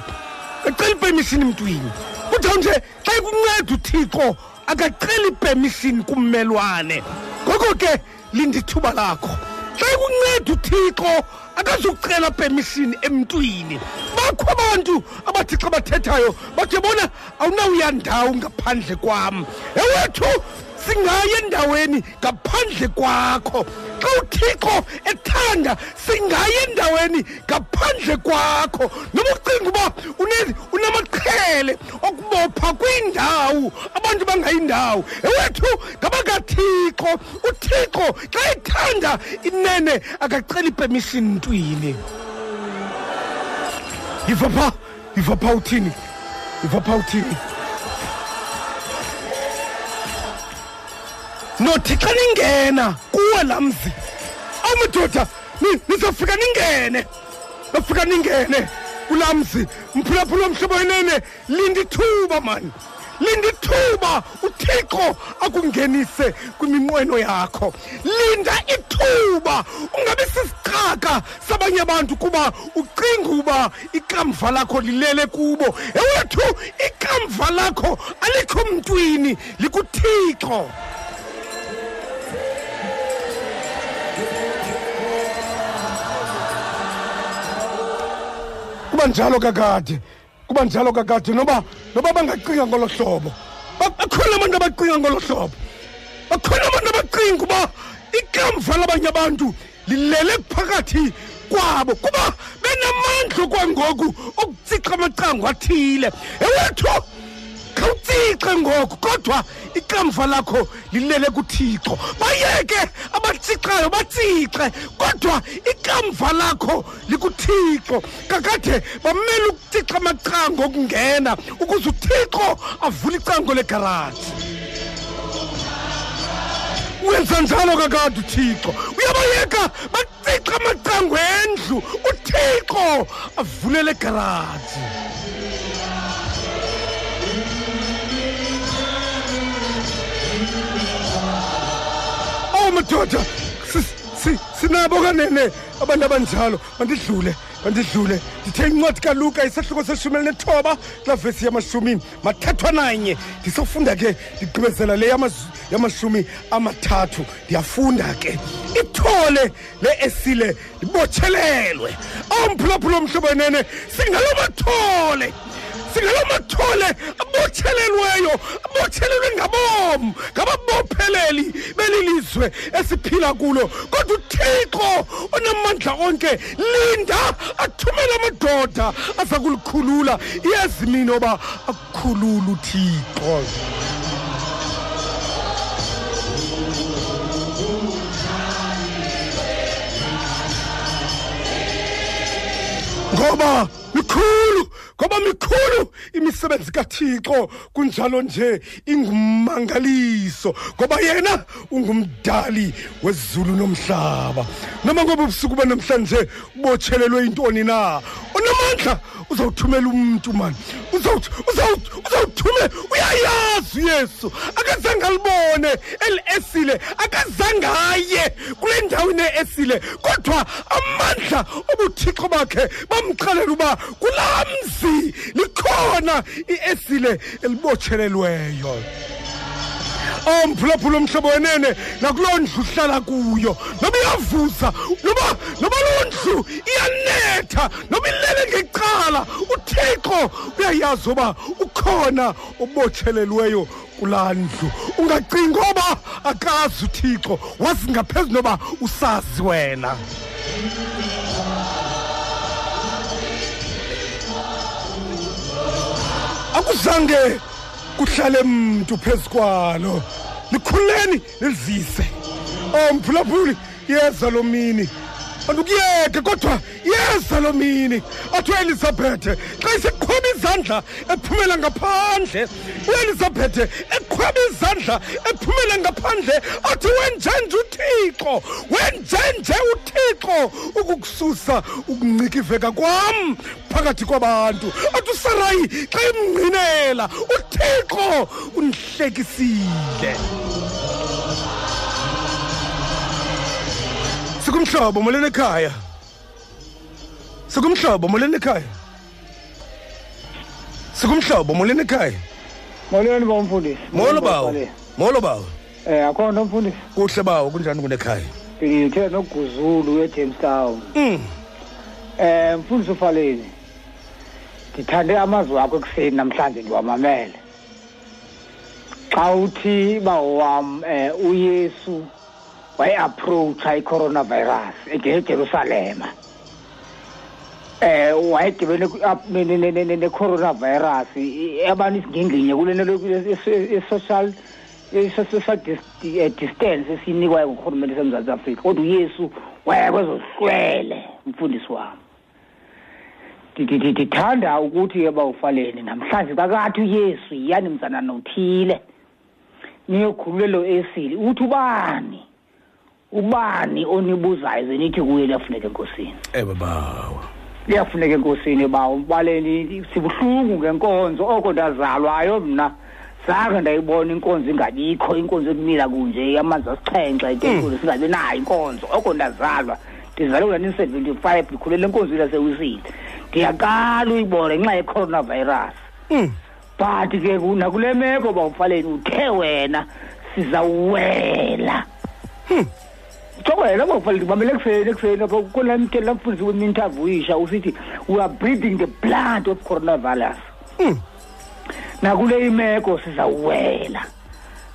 Aceli permission mntwini kuthiwa nje xa ikunceda uthixo akaceli permission kummelwane. Ngoko ke linda ithuba lakho. Xa ikunceda uthixo akazukucela permission emntwini. Bakho abantu abathi xa bathethayo bathi bona awunawuya ndawo ngaphandle kwam. Ewethu singaye endaweni ngaphandle kwakho. Xa uthixo ethanda singaye endaweni ngaphandle kwakho. Noma ucinga uba une- unamaqhele okubopha kwindawo abantu bangayindawo. Ewethu ngabakathixo uthixo xa ethanda inene akaceli permission ntwini yiva pha yiva pha uthini? Yiva pha uthini? Nothi xa ningena kuwe laa mzi awumadoda ni- nizofika ningene bafika ningene kulaa mzi. Mphulaphula omhlobo wenene linda ithuba mani linda ithuba. Uthixo akungenise kwiminqweno yakho. Linda ithuba. Ungabi sisixhaka sabanye abantu kuba ucinga uba ikamva lakho lilele kubo. Ewethu ikamva lakho alikho mntwini likuthixo. Kuba njalo kakade kuba njalo kakade noba noba bangacinga ngolo hlobo. Ba- bakhona abantu abacinga ngolo hlobo. Bakhona abantu abacinga uba ikamva labanye abantu lilele phakathi kwabo kuba benamandla kwangoku okutsixa amacango athile. Ewethu khawutsixe ngoku kodwa ikamva lakho lilele kuthixo. Bayeke abatsixayo batsixe kodwa ikamva lakho likuthixo. Kakade bamele ukutsixa amacango okungena ukuze uthixo avule icango legaraji wenza njalo kakade uthixo. Uyabayeka batsixa amacango endlu uthixo avule legaraji awu madoda si- si- sinabo kanene abantu abanjalo? Bandidlule bandidlule ndithe incwadi kaluka isahluko seshumi elinethoba kulaa vesi yamashumini mathathwa nanye. Ndisofunda ke ndigqibezela le yamashumi amathathu. Ndiyafunda ke. Ithole le esile libotshelelwe awumphulaphula omhlobo wenene singalo mathole singalo mathole abotshelelweyo abotshelelwe ngabom ngababopheleli belilizwe esiphila kulo. Kodwa uthixo onamandla onke linda athumele amadoda aza kulikhulula iyazi mina oba akukhulula uthixo. Ngoba mikhulu ngoba mikhulu imisebenzi kathixo kunjalo nje ingumangaliso ngoba yena ungumdali wezulu nomhlaba. Noma ngoba ubusuku banamhlanje ubotshelelwe intoni na? Onamandla uzawuthumela umntu mani Uzawuth- uzawuth- uzawuthumela uyayazi uyesu akazange alibone eli esile akazange aye kule ndawo ine-esile kodwa amandla obuthixo bakhe bamxelela uba kulaa mzi likhona i-esile elibotshelelweyo omphulaphula omhlobo wenene nakuloo ndlu uhlala kuyo. Noba iyavuza noba noba loo ndlu iyanetha noba ilele ngecala uthixo uyayazi uba ukhona obotshelelweyo kulaa ndlu. Ungacinga oba akazi uthixo wazi ngaphezu noba usazi wena. Akuzange kuhlale mntu phezu kwalo. Likhuleni lizise oh mphulaphuli yeza lo mini. Andukuyeke kodwa yeza lo mini athiwa elizabhethe xa iseqhuba izandla ephumela ngaphandle uelizabhethe eqhweba izandla ephumela ngaphandle athi wenjenje uthixo wenjenje uthixo ukukususa ukuncikiveka kwam phakathi kwabantu. Athi usarayi xa imngqinela uthixo undihlekisile. Sikumhlobo molweni ekhaya sikumhlobo molweni ekhaya sikumhlobo molweni ekhaya molweni ba umfundisi? Molo bawo. molo bawo. Um akho nto mfundisi kuhle bawo kunjani kunekhaya? Ndithe noguzulu ejamestown um um mfundisi ufaleni. Ndithande amazwi akho ekuseni namhlanje ndiwamamele xa uthi bawo wam um uyesu wayeapproacha i-coronavirus ejerusalema eh wayedibene ne-coronavirus abantu isingingqinye kule nto i-social i-social eh, distance esiyinikwayo ngurhulumente semzantsi afrika. Kodwa uyesu waya kwezohlwele umfundisi wam ndithanda ukuthi ke bawufaleni namhlanje kakathi uyesu yiyani mzana nothile niyokhululelo esili uthi ubani? Ubani onibuzayo? Ze nithi kuye liyafuneka enkosini. Ewe bawo liyafuneka enkosini bawo. Baleni sibuhlungu ngenkonzo. Oko ndazalwayo mna. Zange ndayibona inkonzo ingabikho inkonzo ekumila kunje amanzi asixhenxe etempile singabi nayo inkonzo. Oko ndazalwa. Ndizalwe kula-nineteen seventy five ndikhulele enkonzweni yasewisile ndiyaqala uyibona ngenxa ye-coronavirus. But ke ku- nakule meko bawufaleni uthe wena sizawuwela. Jongo wena bawufaleni ndibambele ekuseni ekuseni apha kulamtela mfundisi wemintervuyisha usithi we are breathing the blood of coronavirus nakule imeko sizawuwela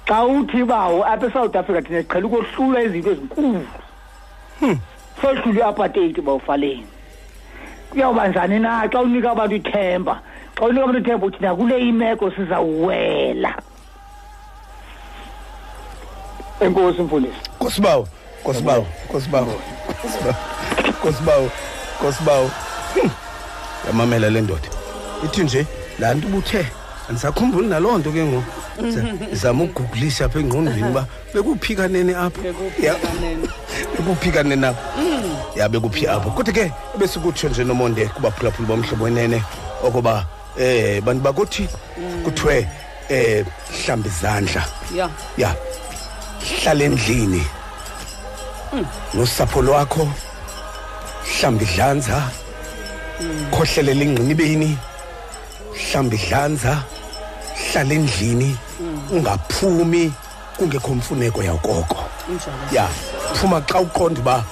xa uthi bawo apha esouth africa thina siqhela ukohlula izinto ezinkulu sohlula i-apartheid bawufaleni kuyawuba njani na xa unika abantu ithemba xa unika abantu ithemba uthi nakule imeko sizawuwela enkosi mfundisi nkosibawo nkosibawo nkosibawo nkosibawo nkosibawo Hmm. yamamela le ndoda. Ithi nje laa nto ubuthe andisakhumbuli naloo nto ke ngoku. Zama ukuguglisha apha engqondweni uba bekuphika nini apha. Ya. bekuphika nini apha. Ya bekuphi apho kodwa ke ebesikutsho nje nomonde kubaphulaphuli bomhlobo wenene okoba eh bantu bakuthi kuthiwe eh hlamba izandla. Ya. Ya hlala endlini. Nosapho lwakho hlamba idlanza. Khohlelela ingqinibeni hlamba idlanza. Hlala endlini ungaphumi kungekho mfuneko yakoko ya phuma xa uqonda uba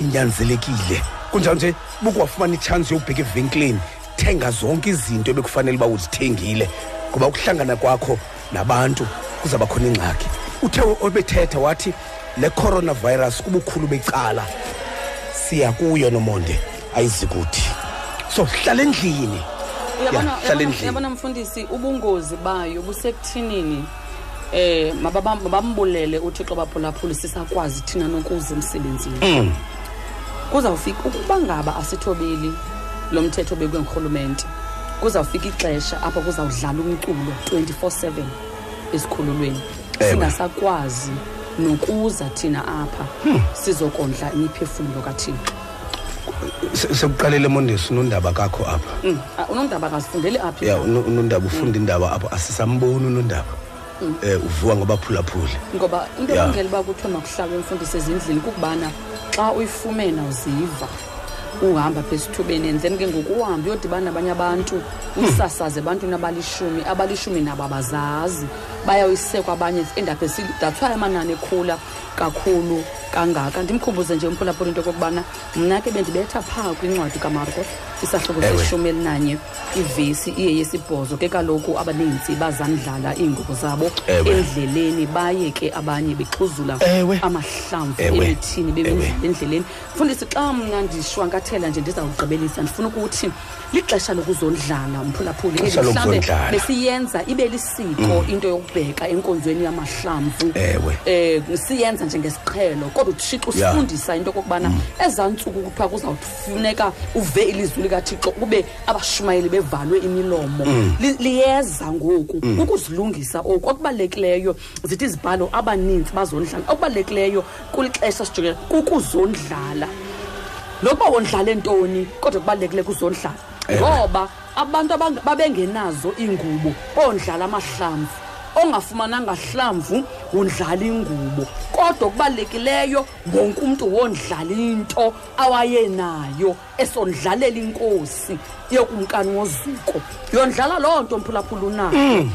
inyanzelekile. Kunjalo nje bukwafumana itshansi yokubheka evenkileni thenga zonke izinto ebekufanele uba uzithengile ngoba ukuhlangana kwakho nabantu kuzaba khona ingxaki. Uthe obethetha wathi le coronavirus kubukhulu becala. Siya kuyo nomonde ayizikuthi. So hlala endlini. Uyabona mfundisi ubungozi bayo busekuthinini eh mabambulele uthixo baphulaphuli sisakwazi thina nokuza emsebenzini. Mm. kuzawufika ukuba ngaba asithobeli lo mthetho obekwe ngurhulumente kuzawufika ixesha apho kuzawudlala umculo 24/7 esikhululweni. Ewe. singasakwazi nokuza thina apha. Sizokondla imiphefumlo kathixo. Se- sekuqalele mondesi unondaba kakho apha. Mm, ah, unondaba akazifundeli apha. Ya uno- unondaba ufunda indaba apho asisamboni unondaba. Mm. um uvuka ngobaphulaphuli ngoba into Ya. ebangela uba kuthiwe makuhlalwe imfundiso ezindlini kukubana xa uyifumena uziva uhamba pha esithubeni and then ke ngoku uhambe uyodibana nabanye abantu usasaze ebantwini abalishumi abalishumi nabo abazazi. Bayawuyisekwa abanye endaphe that's why amanani ekhula kakhulu kangaka ndimkhumbuze nje umphulaphula into yokokubana mna ke bendibetha phaa kwincwadi kamarko isahluko Ewe. seshumi elinanye ivesi iye yesibhozo ke kaloku abaninzi bazandlala iingubo zabo Ewe. endleleni baye ke abanye bexhuzula Ewe. amahlamvu Ewe. emithini Ewe. endleleni fundisi xa mna ndishwankathela nje ndizawugqibelisa ndifuna ukuthi lixesha lokuzondlala mphulaphuli Ixesha Eli mhlawumbe lokuzondlala. besiyenza ibe lisiko into yokubheka enkonzweni yamahlamvu Ewe. eh siyenza njengesiqhelo kodwa uthixo usifundisa into yokokubana ezaa ntsuku kuthiwa kuzawufuneka uve ilizwi likathixo kube abashumayeli bevalwe imilomo. Mm. Li- liyeza ngoku Mm. ukuzilungisa oku. Okubalulekileyo zithi izibhalo abaninzi bazondlala okubalulekileyo kulixesha sijongela kukuzondlala. Nokuba wondlale ntoni kodwa kubalulekile kuzondlala. Ngoba abantu babengenazo iingubo ondlala amahlamvu ongafumananga hlamvu wondlala ingubo. Kodwa okubalulekileyo wonke umntu wondlala into awayenayo esondlalela inkosi yokumkani wozuko. Yondlala loo nto mphulaphula unayo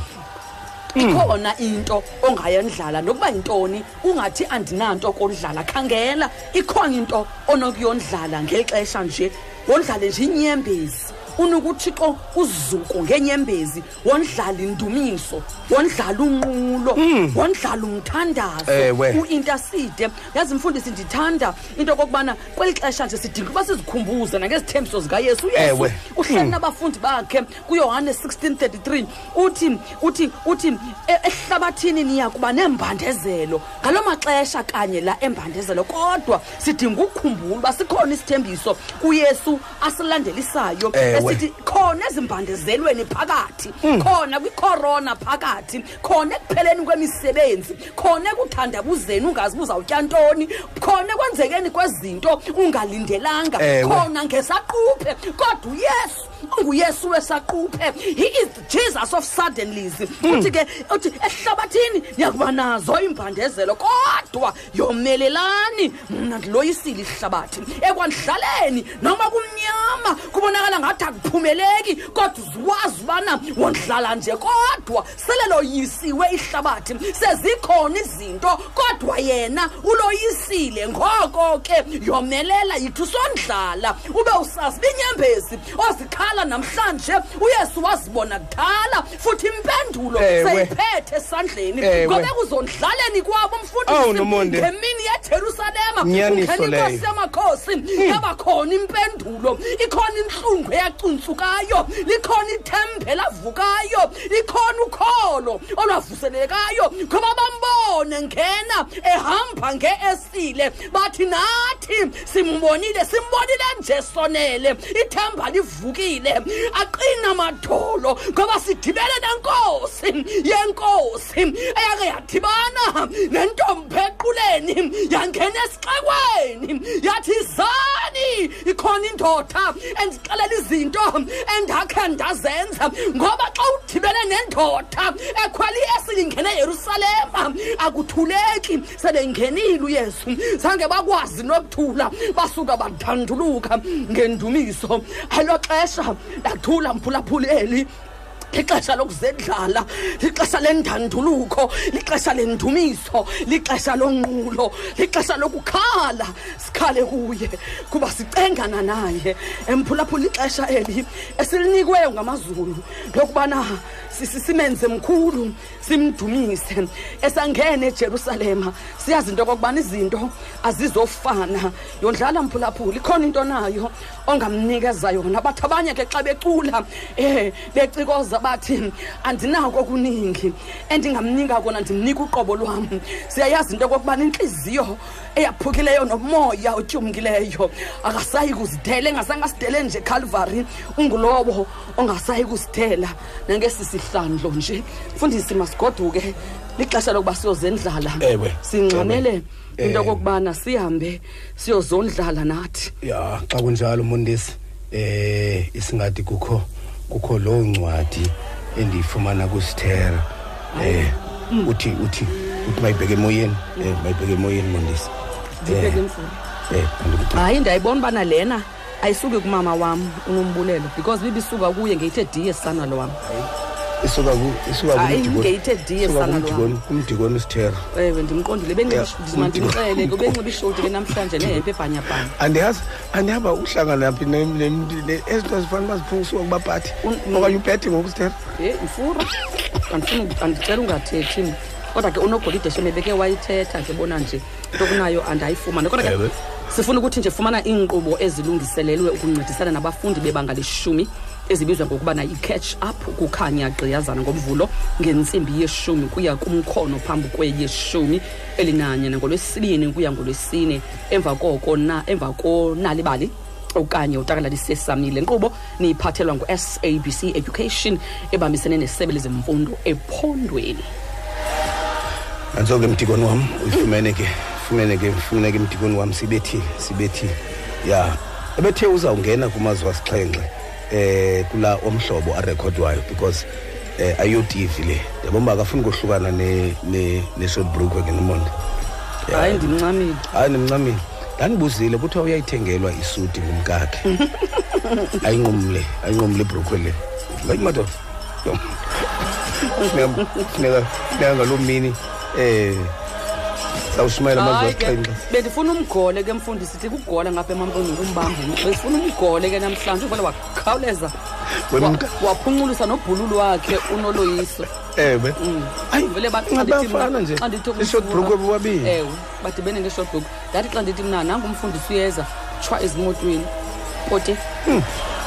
ikhona into ongayendlala nokuba yintoni? Ungathi andinanto kondlala khangela ikhona into onokuyondlala ngeli xesha nje. Wondlale nje inyembezi unokuthixo uzuko ngenyembezi wondlala indumiso wondlala unqulo wondlala umthandazo Ewe. uintaside yazi mfundisi ndithanda into okokubana kweli xesha nje sidinga ukuba sizikhumbuze nangezithembiso zikayesu uyesu Ewe. uhleli Mm. nabafundi bakhe kuyohane 1633 uthi uthi uthi "E- ehlabathini niyakuba nembandezelo ngaloo maxesha kanye la embandezelo kodwa sidinga ukukhumbula uba sikhona isithembiso kuyesu asilandelisayo Ewe. esithi khona ezimbandezelweni phakathi khona kwicorona phakathi khona ekupheleni kwemisebenzi khona ekuthandabuzeni ungazi uzawutya ntoni khona ekwenzekeni kwezinto ungalindelanga Ewe. khona ngesaquphe. Kodwa uyesu unguyesu wesaquphe. He is the jesus of suddenlies. Uthi ke uthi ehlabathini? Niyakuba nazo imbandezelo kodwa yomelelani mna ndiloyisile ihlabathi. Ekwandlaleni noma kumnyama kubonakala ngathi akuphumeleki kodwa uziwazi ubana wondlala nje kodwa sele loyisiwe ihlabathi sezikhona izinto kodwa yena uloyisile ngoko ke yomelela yithi usondlala ube usazi binyembezi ozikhala namhlanje uyesu wazibona kudala futhi impendulo Ewe. seyiphethe esandleni Ewe. ngoba ekuzondlaleni kwabo Awu, Nomonde. umfundisi ngemini yejerusalema Nyaniso ungena leyo. inkosi yamakhosi yabakhona impendulo ikhona intlungu eyacuntsukayo likhona ithembe lavukayo likhona ukholo olwavuselelekayo ngoba bambone ngena ehamba ngeesile. Bathi nathi simbonile simbonile ithemba livukile. Aqina madolo ngoba sidibene nenkosi yenkosi eyake yangena esixekweni. Yathi zani ikhona indoda endixelela izinto endakhe ndazenza ngoba xa udibene nendoda ekhwela iyesile ingene eyerusalema akuthuleki selengenile uyesu. Zange bakwazi nokuthula basuka badanduluka ngendumiso. Elo xesha lathula mphulaphuleli ixesha lokuzendlala lixesha lendanduluko lixesha lendumiso lixesha lonqulo lixesha lokukhala. Sikhale kuye kuba sicengana naye. Emphulaphula ixesha eli esilinikweyo ngamazulu lokubana si- si- simenze mkhulu simdumise. Esangena ejerusalema siyazi into okokubana izinto azizofana. Yondlala mphulaphula ikhona into nayo ongamnikeza yona. Bathi abanye ke xa becula um becikoza bathi andinako kuningi endingamnika kona ndimnika uqobo lwam. Siyayazi into okokubana intliziyo eyaphukileyo nomoya otyumkileyo akasayi kuzidela engazange asidele nje calvary ungulowo ongasayi kuzidela nangesi sihlandlo nje. Mfundisi masigoduke lixesha lokuba siyozendlala. Ewe. singxamele into Eh. okokubana sihambe siyozondlala nathi. Ya xa kunjalo mondesi eh isingathi kukho kukho loo ncwadi endiyifumana kusithera. Eh uthi uthi uthi mayibheke emoyeni. Eh mayibheke emoyeni mondesi ndibheke emfuni eh andikuthi hayi ndiyayibona ubana lena ayisuki kumama wam unombulelo because bibisuka kuye ngeyithe diye sana lo wam. Isuka ku isuka Hayi, kumdikoni- ngeyithe diye isuka sana lo kumdikoni kumdikoni usithera ewe ndimqondile. Yeah, benxibishudimandimxele ke benxiba ishoti ke namhlanje nehempe ebhanyabhanya. Andiyazi andihamba uhlangana phi ne- ne- ne- ezinto zifana uba ziphungisuka kubaphathi okanye uphethe ngokusithera ye mfura andifuna andicela ungathethi mna. Kodwa ke unogolide sheme beke wayithetha ke bona nje into kunayo andayifumane kodwa Ewe. ke sifuna ukuthi nje fumana iinkqubo ezilungiselelwe ukuncedisana nabafundi bebanga leshumi. Ezibizwa ngokubana yi-catch up kukhanya gqiyazana ngomvulo ngentsimbi yeshumi kuya kumkhono phambi kweyeshumi elinanye nangolwesibini kuya ngolwesine. Emva koko na emva konalibali okanye utakalali sesami le nkqubo niyiphathelwa ngu-sabc education ebambisene nesebe lezemfundo ephondweni. Nanso ke mdikoni wam uyifumene ke fumene ke fumene ke mdikoni wam sibethile sibethile. Ya ebethe uzawungena kumazwe asixhenxe. Eh kula omhlobo arekhodwayo because eh ayo TV le yabona akafuni kohlukana ne ne ne short brook ke nomonde. Hayi ndimncamile. Hayi nimncamile ndanibuzile kuthiwa uyayithengelwa isuti ngumkakhe. Ayinqumle ayinqumle ibrokhwe le. Hayi madoda. Funeka- funeka ngaloo mini eh sawushumayela amazwe Hayi ke, asixhenxe bendifuna umgole ke mfundisi sithi kugola ngapha emampondweni kumbamba besifuna umgole ke namhlanje ubona wakhawuleza. Wemka. wa- waphunculisa nobhululu wakhe unoloyiso. Ewe. Hayi vele bathi xa ndithi mna- Ngabafana nje. xa ndithi I-short umfuna- brook bobabini. ewe badibene nge-short brook. Ndathi xa ndithi mna nangu umfundisi uyeza tshwa ezimotweni. Ote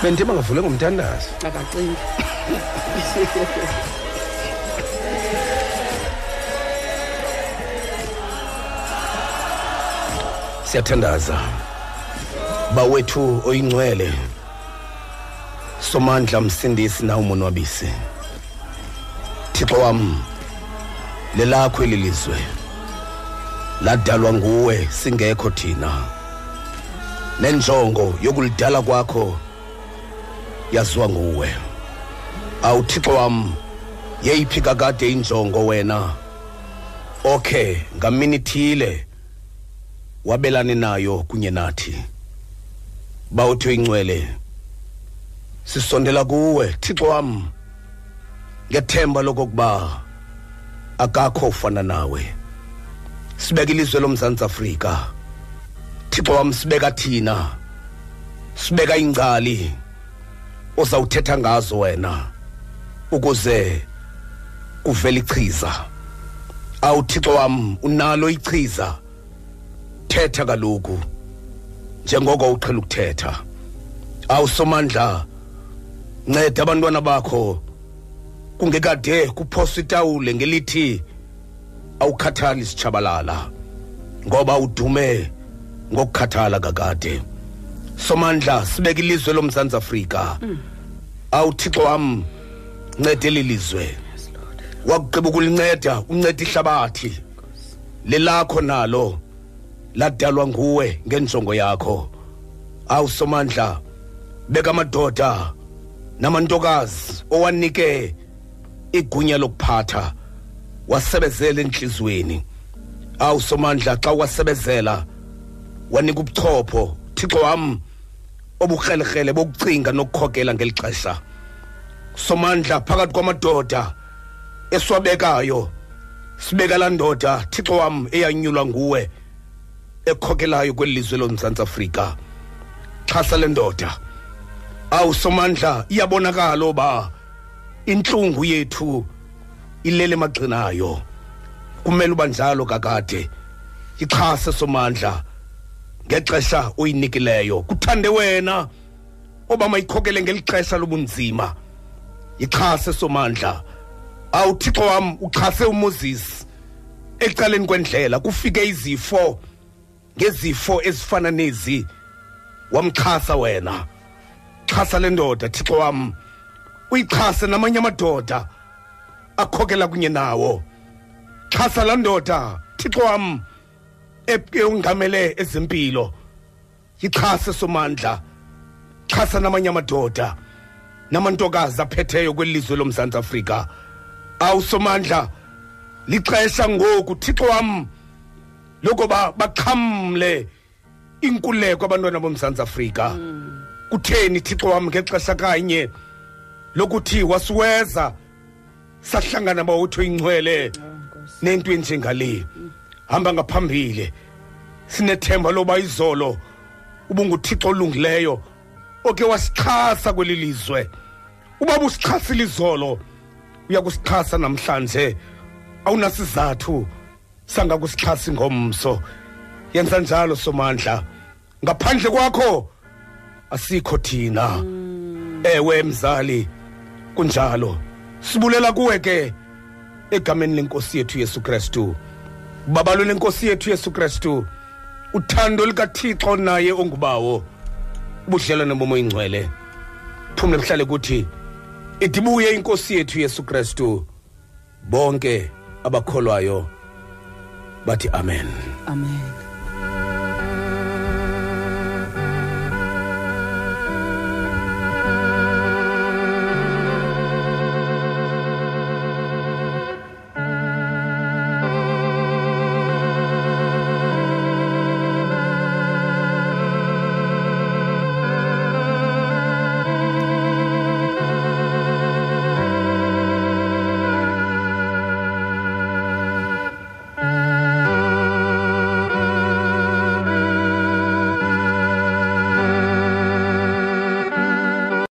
bendithi bangavule ngomthandazo. Akacingi. siyathandaza. Bawethu oyingcwele somandla msindisi na umonwabisi thixo wam lelakho eli lizwe ladalwa nguwe singekho thina. Nenjongo yokulidala kwakho yaziwa nguwe. Awuthixo wam yeyiphi kakade injongo wena? Okay ngamini thile? Wabelane nayo kunye nathi. Bawuthi ingcwele sisondela kuwe thixo wam. Ngethemba lokokuba akakho ufana nawe. Sibeka ilizwe lomzantsi afrika. Thixo wam sibeka thina. Sibeka ingcali ozawuthetha ngazo wena ukuze kuvele ichiza. Awuthixo wam unalo ichiza. Thetha kaloku njengoko uqhela ukuthetha. Awusomandla nceda abantwana bakho. Kungekade kuphoswa itawule ngelithi awukhathali sitshabalala ngoba udume ngokukhathala kakade. Somandla sibeka ilizwe lomzantsi afrika. Awuthixo wam nceda eli lizwe. Wakugqiba ukulinceda unceda ihlabathi. Lelakho nalo. Ladalwa nguwe ngenjongo yakho. Awusomandla beka amadoda namantokazi owanike igunya lokuphatha wasebezela enhliziyweni awusomandla xa wasebezela wanika ubuchopho. Thixo wam obukrelekrele bokucinga nokukhokela ngeli xesha somandla phakathi kwamadoda esiwabekayo sibeka laa ndoda thixo wam eyanyulwa nguwe. Ekhokelayo kweli lizwe lomzantsi afrika. Xhasa le ndoda. Awusomandla iyabonakala oba intlungu yethu ilele emagxinayo kumele uba njalo kakade. Ixhase somandla ngexesha oyinikileyo. Kuthande wena oba mayikhokele ngeli xesha lobunzima. Ixhase somandla. Awuthixo wam uxhase umoses ecaleni kwendlela. Kufike izifo. Ngezifo ezifana nezi wamxhasa wena. Xhasa le ndoda thixo wam. Uyixhase namanye amadoda akhokela kunye nawo. Xhasa laa ndoda thixo wam eyongamele ezempilo. Yixhase somandla. Xhasa namanye amadoda namantokazi aphetheyo kweli lizwe lomzantsi afrika. Awusomandla lixesha ngoku thixo wam. Lokuba baxhamle inkuleko abantwana bomzantsi afrika. Kutheni thixo wam ngexesha kanye? Lokuthi wasiweza sahlangana bawutho ingcwele nento enjengale. Hamba ngaphambili. Sinethemba loba izolo ubunguthixo olungileyo oke wasixhasa kweli lizwe. Uba busixhasile izolo uyakusixhasa namhlanje. Awunasizathu. Sangakusixhasi ngomso. Yenza njalo somandla. Ngaphandle kwakho asikho thina. Ewe mzali kunjalo. Sibulela kuwe ke egameni lenkosi yethu yesu kristu. Babalo lenkosi yethu yesu kristu uthando likathixo naye ongubawo. Ubudlelwane bomoya ingcwele phumle buhlale kuthi idibuye inkosi yethu yesu kristu. Bonke abakholwayo. Bathi amen. Amen